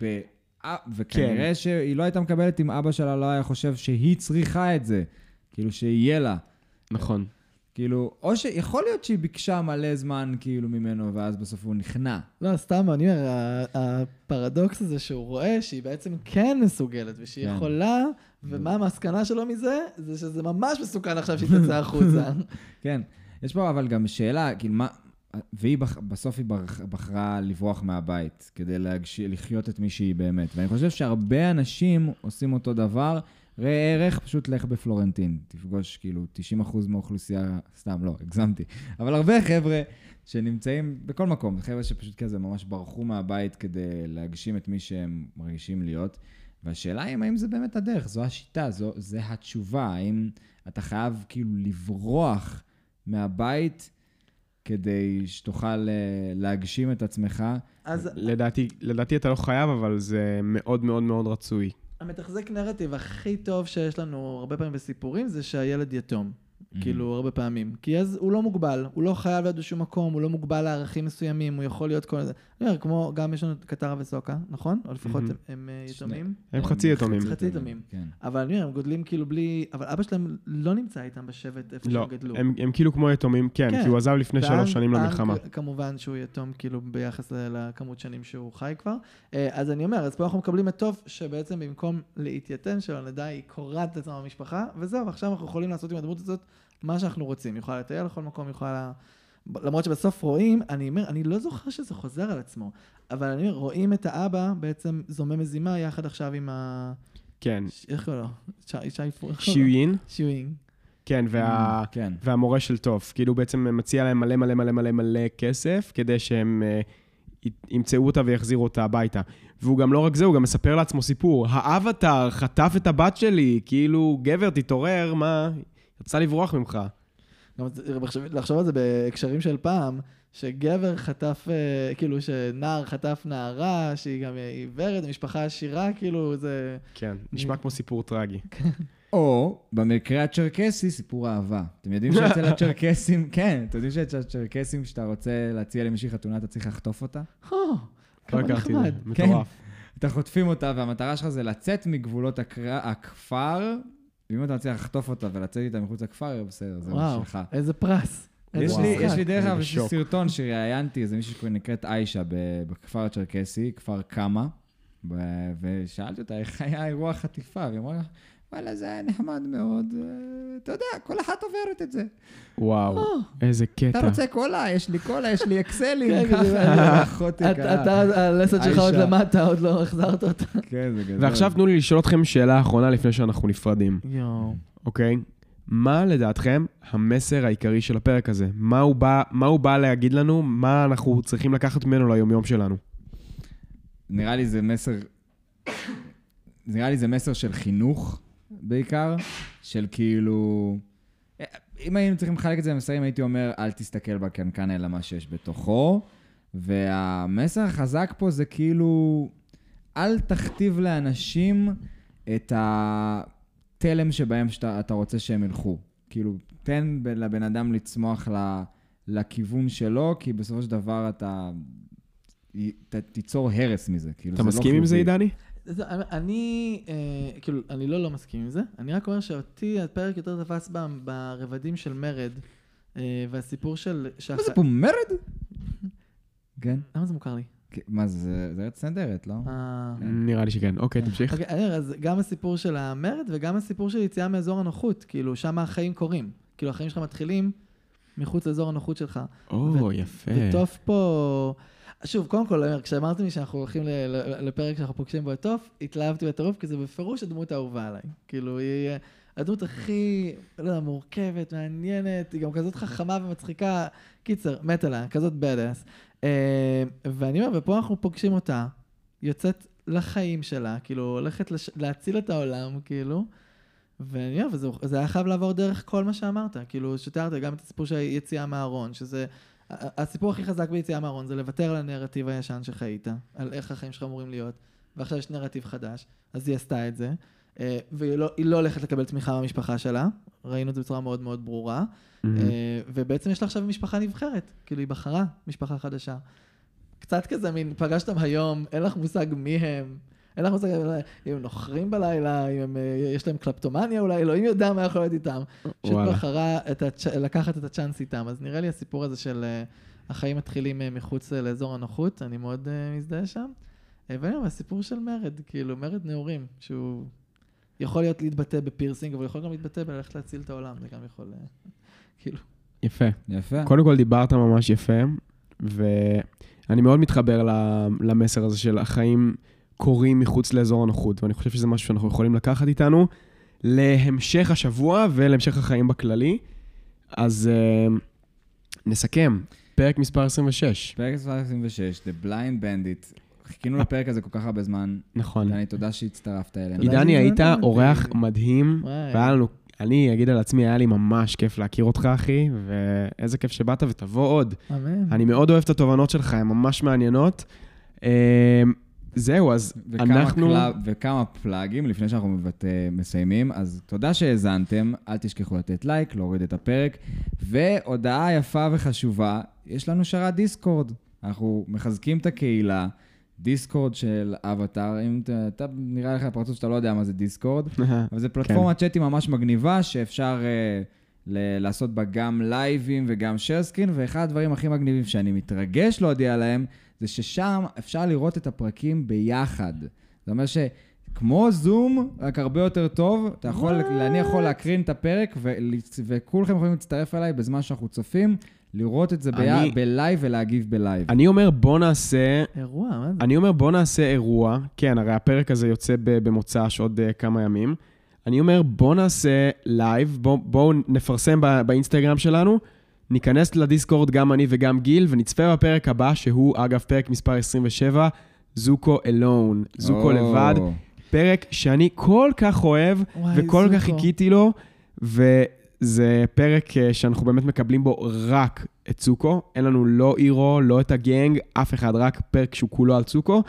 ב... אה, וכנראה
כן.
שהיא לא הייתה מקבלת אם אבא שלה לא היה חושב שהיא צריכה את זה. כאילו, שיהיה לה.
נכון.
כאילו, או שיכול להיות שהיא ביקשה מלא זמן כאילו ממנו, ואז בסוף הוא נכנע.
לא, סתם, אני אומר, הפרדוקס הזה שהוא רואה שהיא בעצם כן מסוגלת, ושהיא
כן.
יכולה, ומה המסקנה שלו מזה? זה שזה ממש מסוכן עכשיו שהיא תצא החוצה.
כן. יש פה אבל גם שאלה, כאילו, מה... והיא בח... בסוף היא בח... בחרה לברוח מהבית כדי להגש... לחיות את מי שהיא באמת. ואני חושב שהרבה אנשים עושים אותו דבר. ראה ערך, פשוט לך בפלורנטין. תפגוש כאילו 90% מהאוכלוסייה, סתם, לא, הגזמתי. אבל הרבה חבר'ה שנמצאים בכל מקום, חבר'ה שפשוט כזה ממש ברחו מהבית כדי להגשים את מי שהם מרגישים להיות. והשאלה היא האם זה באמת הדרך, זו השיטה, זו, זה התשובה, האם אתה חייב כאילו לברוח מהבית כדי שתוכל אה, להגשים את עצמך.
אז
לדעתי, לדעתי אתה לא חייב, אבל זה מאוד מאוד מאוד רצוי.
המתחזק נרטיב הכי טוב שיש לנו הרבה פעמים בסיפורים זה שהילד יתום. כאילו, הרבה פעמים. כי אז הוא לא מוגבל, הוא לא חייב להיות בשום מקום, הוא לא מוגבל לערכים מסוימים, הוא יכול להיות כל זה. אני אומר, כמו, גם יש לנו את קטרה וסוקה, נכון? או לפחות
מהמם.
הם, הם אה, יתומים.
הם חצי יתומים.
חצי יתומים.
כן.
אבל אני אומר, הם גודלים כאילו בלי... אבל אבא שלהם לא נמצא איתם בשבט איפה
לא,
שהם גדלו.
הם, הם כאילו כמו יתומים, כן,
כן.
כי הוא עזב לפני שלוש שנים למלחמה.
כמובן שהוא יתום כאילו ביחס לכמות שנים שהוא חי כבר. אה, אז אני אומר, אז פה אנחנו מקבלים את טוב, שבעצם במקום להתייתן שלו, נדע, היא קורעת את עצמה במשפחה, וזהו, ועכשיו אנחנו יכולים לעשות עם הדמות הזאת מה שאנחנו רוצים. היא יכולה לטייל לכל מקום, היא יכולה... למרות שבסוף רואים, אני אומר, אני לא זוכר שזה חוזר על עצמו, אבל אני אומר, רואים את האבא בעצם זומם מזימה יחד עכשיו עם ה...
כן.
ש- איך קוראים לו? שי- פור...
כן, וה...
כן.
והמורה של טוף. כאילו, בעצם מציע להם מלא מלא מלא מלא מלא כסף, כדי שהם י- ימצאו אותה ויחזירו אותה הביתה. והוא גם לא רק זה, הוא גם מספר לעצמו סיפור. האבטאר חטף את הבת שלי, כאילו, גבר, תתעורר, מה? יצא לברוח ממך.
גם לחשוב- על זה בהקשרים של פעם, שגבר חטף, אה, כאילו שנער חטף נערה, שהיא גם עיוורת, משפחה עשירה, כאילו זה...
כן, נשמע כמו סיפור טרגי.
או, במקרה הצ'רקסי, סיפור אהבה. אתם יודעים שאצל הצ'רקסים, כן, אתם יודעים שאצל הצ'רקסים, כשאתה רוצה להציע למישהי חתונה, אתה צריך לחטוף אותה?
"הו,
לא
כמה נחמד.
מטורף.
אתה חוטפים אותה, והמטרה שלך זה לצאת מגבולות. הכפר, ואם אתה מצליח לחטוף אותה ולצאת איתה מחוץ לכפר, בסדר, זה
וואו,
שלך.
איזה פרס.
יש לי. יש לי דרך אגב, יש לי
בשוק.
סרטון שראיינתי, איזה מישהי שנקראת איישה בכפר הצ'רקסי, כפר קאמה, ו- ושאלתי אותה איך היה אירוע החטיפה, והיא אמרה, וואלה, זה היה נחמד מאוד, אה, אתה יודע, כל אחת עוברת את זה.
וואו, איזה
אתה
קטע.
רוצה קולה? יש לי קולה, יש לי אקסלים,
כן. אתה, הלסת שלך עוד. למטה, עוד לא החזרת אותה.
כן, זה גדול.
ועכשיו תנו לי לשאול אתכם שאלה אחרונה לפני שאנחנו נפרדים,
יואו.
אוקיי? מה לדעתכם המסר העיקרי של הפרק הזה? מה הוא בא, מה הוא בא להגיד לנו? מה אנחנו צריכים לקחת ממנו ליומיום שלנו?
נראה לי זה מסר, נראה לי זה מסר של חינוך בעיקר, של כאילו... אם היינו צריכים לחלק את זה למסרים, הייתי אומר, אל תסתכל בקנקן אלא מה שיש בתוכו. והמסר החזק פה זה כאילו, אל תכתיב לאנשים את התלם שבהם שאתה אתה רוצה שהם ילכו. כאילו, תן לבן אדם לצמוח ל, לכיוון שלו, כי בסופו של דבר אתה ת, תיצור הרס מזה. כאילו,
אתה
לא
מסכים עם זה. עידני?
זה- אני, אה, כאילו, אני לא לא מסכים עם זה. אני רק אומר שאותי הפרק יותר תפס ב- ברבדים של מרד, אה, והסיפור של...
מה זה פה, מרד? כן.
למה זה מוכר לי?
כן, מה זה, זה- ארץ נהדרת, לא?
אה,
נראה לי שכן. אוקיי, תמשיך.
אוקיי, אז גם הסיפור של המרד וגם הסיפור של יציאה מאזור הנוחות, כאילו, שם החיים קורים. כאילו, החיים שלך מתחילים מחוץ לאזור הנוחות שלך.
או, יפה.
וטוף פה... שוב, קודם כל, אומר, כשאמרתם לי שאנחנו הולכים לפרק שאנחנו פוגשים בו את טוף, התלהבתי בטירוף, כי זה בפירוש הדמות האהובה עליי. כאילו, היא אה, הדמות הכי, לא יודע, מורכבת, מעניינת, היא גם כזאת חכמה ומצחיקה. קיצר, מת עליה, כזאת badass. אה, ואני אומר, ופה אנחנו פוגשים אותה, יוצאת לחיים שלה, כאילו, הולכת לש... להציל את העולם, כאילו, ויואו, וזה זה היה חייב לעבור דרך כל מה שאמרת. כאילו, שתיארת גם את הסיפור של היציאה מהארון, שזה... הסיפור הכי חזק ביציאה מהארון זה לוותר על הנרטיב הישן שחיית, על איך החיים שלך אמורים להיות, ועכשיו יש נרטיב חדש, אז היא עשתה את זה, אה, והיא לא, לא הולכת לקבל תמיכה מהמשפחה שלה, ראינו את זה בצורה מאוד מאוד ברורה. אה, ובעצם יש לה עכשיו משפחה נבחרת, כאילו היא בחרה משפחה חדשה. קצת כזה מין, פגשתם היום, אין לך מושג מי הם, אין לך מושג אם הם נוחרים בלילה, אם הם, אה, יש להם קלפטומניה אולי, אלוהים יודע מה יכול להיות איתם. פשוט. בחרה את הצ'... לקחת את הצ'אנס איתם. אז נראה לי הסיפור הזה של אה, החיים מתחילים אה, מחוץ לאזור הנוחות, אני מאוד אה, מזדהה שם. אה, והיום הסיפור של מרד, כאילו מרד נעורים, שהוא יכול להיות להתבטא בפירסינג, אבל יכול גם להתבטא בללכת להציל את העולם, זה גם יכול, כאילו.
יפה.
יפה.
קודם כל דיברת ממש יפה, ואני מאוד מתחבר ל- למסר הזה של החיים קורים מחוץ לאזור הנוחות, ואני חושב שזה משהו שאנחנו יכולים לקחת איתנו להמשך השבוע ולהמשך החיים בכללי. אז uh, נסכם, פרק מספר 26.
פרק מספר 26, The Blind Bandit. חיכינו לפרק הזה כל כך הרבה זמן.
נכון.
דני, תודה שהצטרפת אלינו.
עידני, היית. אורח מדהים. והיה לנו, אני אגיד על עצמי, היה לי ממש כיף להכיר אותך, אחי, ואיזה כיף שבאת, ותבוא עוד.
אמן.
אני מאוד אוהב את התובנות שלך, הן ממש מעניינות. אה, זהו, אז
וכמה,
אנחנו...
קלאב, וכמה plug־ים לפני שאנחנו מבט... מסיימים. אז תודה שהאזנתם, אל תשכחו לתת לייק, להוריד את הפרק. והודעה יפה וחשובה, יש לנו שרת דיסקורד. אנחנו מחזקים את הקהילה. דיסקורד של אבטאר, אם אתה, אתה נראה לך פרצוף שאתה לא יודע מה זה דיסקורד, אבל זו פלטפורמת צ'אטים ממש מגניבה, שאפשר uh, ל- לעשות בה גם לייבים וגם share screen, ואחד הדברים הכי מגניבים שאני מתרגש להודיע להם, זה ששם אפשר לראות את הפרקים ביחד. זה אומר שכמו זום, רק הרבה יותר טוב, אתה יכול,
What?
אני יכול להקרין את הפרק, ול- וכולכם יכולים להצטרף אליי בזמן שאנחנו צופים, לראות את זה
אני-
בלייב ולהגיב בלייב.
אני אומר, בוא נעשה...
אירוע, מה זה?
אני אומר, בוא נעשה אירוע. כן, הרי הפרק הזה יוצא ב- במוצ"ש עוד uh, כמה ימים. אני אומר, בוא נעשה לייב, בואו בוא נפרסם ב- באינסטגרם שלנו, ניכנס לדיסקורד גם אני וגם גיל, ונצפה בפרק הבא, שהוא אגב פרק מספר 27, זוקו אלון. זוקו
או.
לבד. פרק שאני כל כך אוהב,
וואי,
וכל כך
זוקו.
חיכיתי לו, וזה פרק אה, שאנחנו באמת מקבלים בו רק את צוקו. אין לנו לא אירו, לא את הגנג, אף אחד, רק פרק שהוא כולו על צוקו.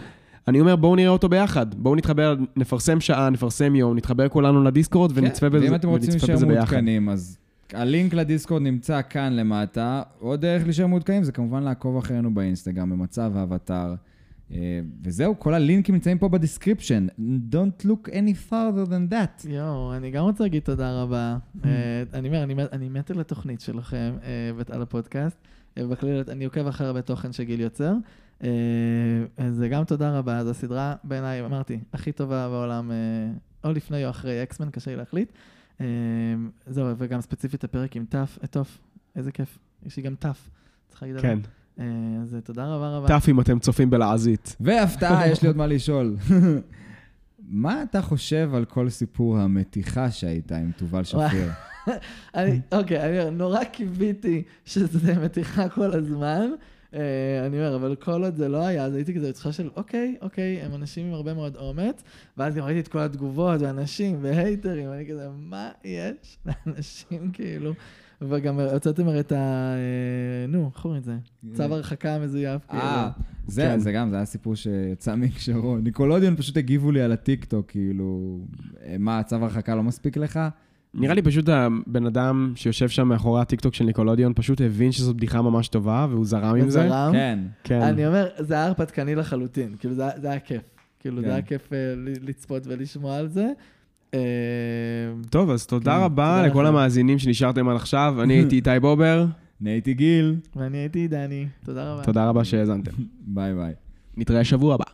אני אומר, בואו נראה אותו ביחד. בואו נתחבר, נפרסם שעה, נפרסם יום, נתחבר כולנו לדיסקורד ונצפה
כן,
בזה
ואם אתם רוצים להישאר
ביחד.
מעודכנים, אז הלינק לדיסקורד נמצא כאן למטה. עוד דרך להישאר מעודכנים זה כמובן לעקוב אחרינו באינסטגרם, במצב האבטר. אה, וזהו, כל הלינקים נמצאים פה ב description. Don't look any farther than that.
יואו, אני גם רוצה להגיד תודה רבה. אה, אני אומר, אני מת- אני מת על התוכנית שלכם אה, ועל הפודקאסט. אה, בכללי, אני עוקב אחרי הרבה תוכן שגיל יוצר. אה, אז זה גם תודה רבה, זו הסדרה בעיניי, אמרתי, הכי טובה בעולם, אה, או לפני או אחרי X-Men, קשה לי להחליט. אה, זהו, וגם ספציפית הפרק עם תף, אה, טוב, איזה כיף, יש לי גם תף, צריך להגיד
כן,
עליו. אה, אז תודה רבה רבה.
טף אם אתם צופים בלעזית.
והפתעה, יש לי עוד מה לשאול. מה אתה חושב על כל סיפור המתיחה שהייתה עם תובל שפיר?
אני, אוקיי, אני נורא קיוויתי שזה מתיחה כל הזמן. אה, אני אומר, אבל כל עוד זה לא היה, אז הייתי כזה בתחושה של, אוקיי, אוקיי, הם אנשים עם הרבה מאוד אומץ, ואז גם ראיתי את כל התגובות, ואנשים, והייטרים, ואני כזה, מה יש לאנשים, כאילו? וגם הוצאתם הרי את ה... אה, נו, איך קוראים לזה? צו הרחקה המזויף, כאילו.
אה, זה,
כן.
זה גם, זה היה סיפור שיצא מקשרו. ניקולודיון פשוט הגיבו לי על הטיקטוק, כאילו, אה, מה, צו הרחקה לא מספיק לך?
נראה לי פשוט הבן אדם שיושב שם מאחורי הטיקטוק של ניקולודיון פשוט הבין שזו בדיחה ממש טובה, והוא זרם עם זה.
וזרם.
כן.
כן.
אני אומר, זה היה הרפתקני לחלוטין, כאילו זה, זה היה כיף. כאילו
כן.
זה היה כיף אה, לצפות ולשמוע על זה. אה,
טוב, אז תודה
כן,
רבה
תודה
לכל
לכם.
המאזינים שנשארתם עד עכשיו. אני הייתי איתי בובר,
נהייתי גיל.
ואני הייתי דני, תודה רבה.
תודה רבה שהאזנתם.
ביי ביי.
נתראה שבוע הבא.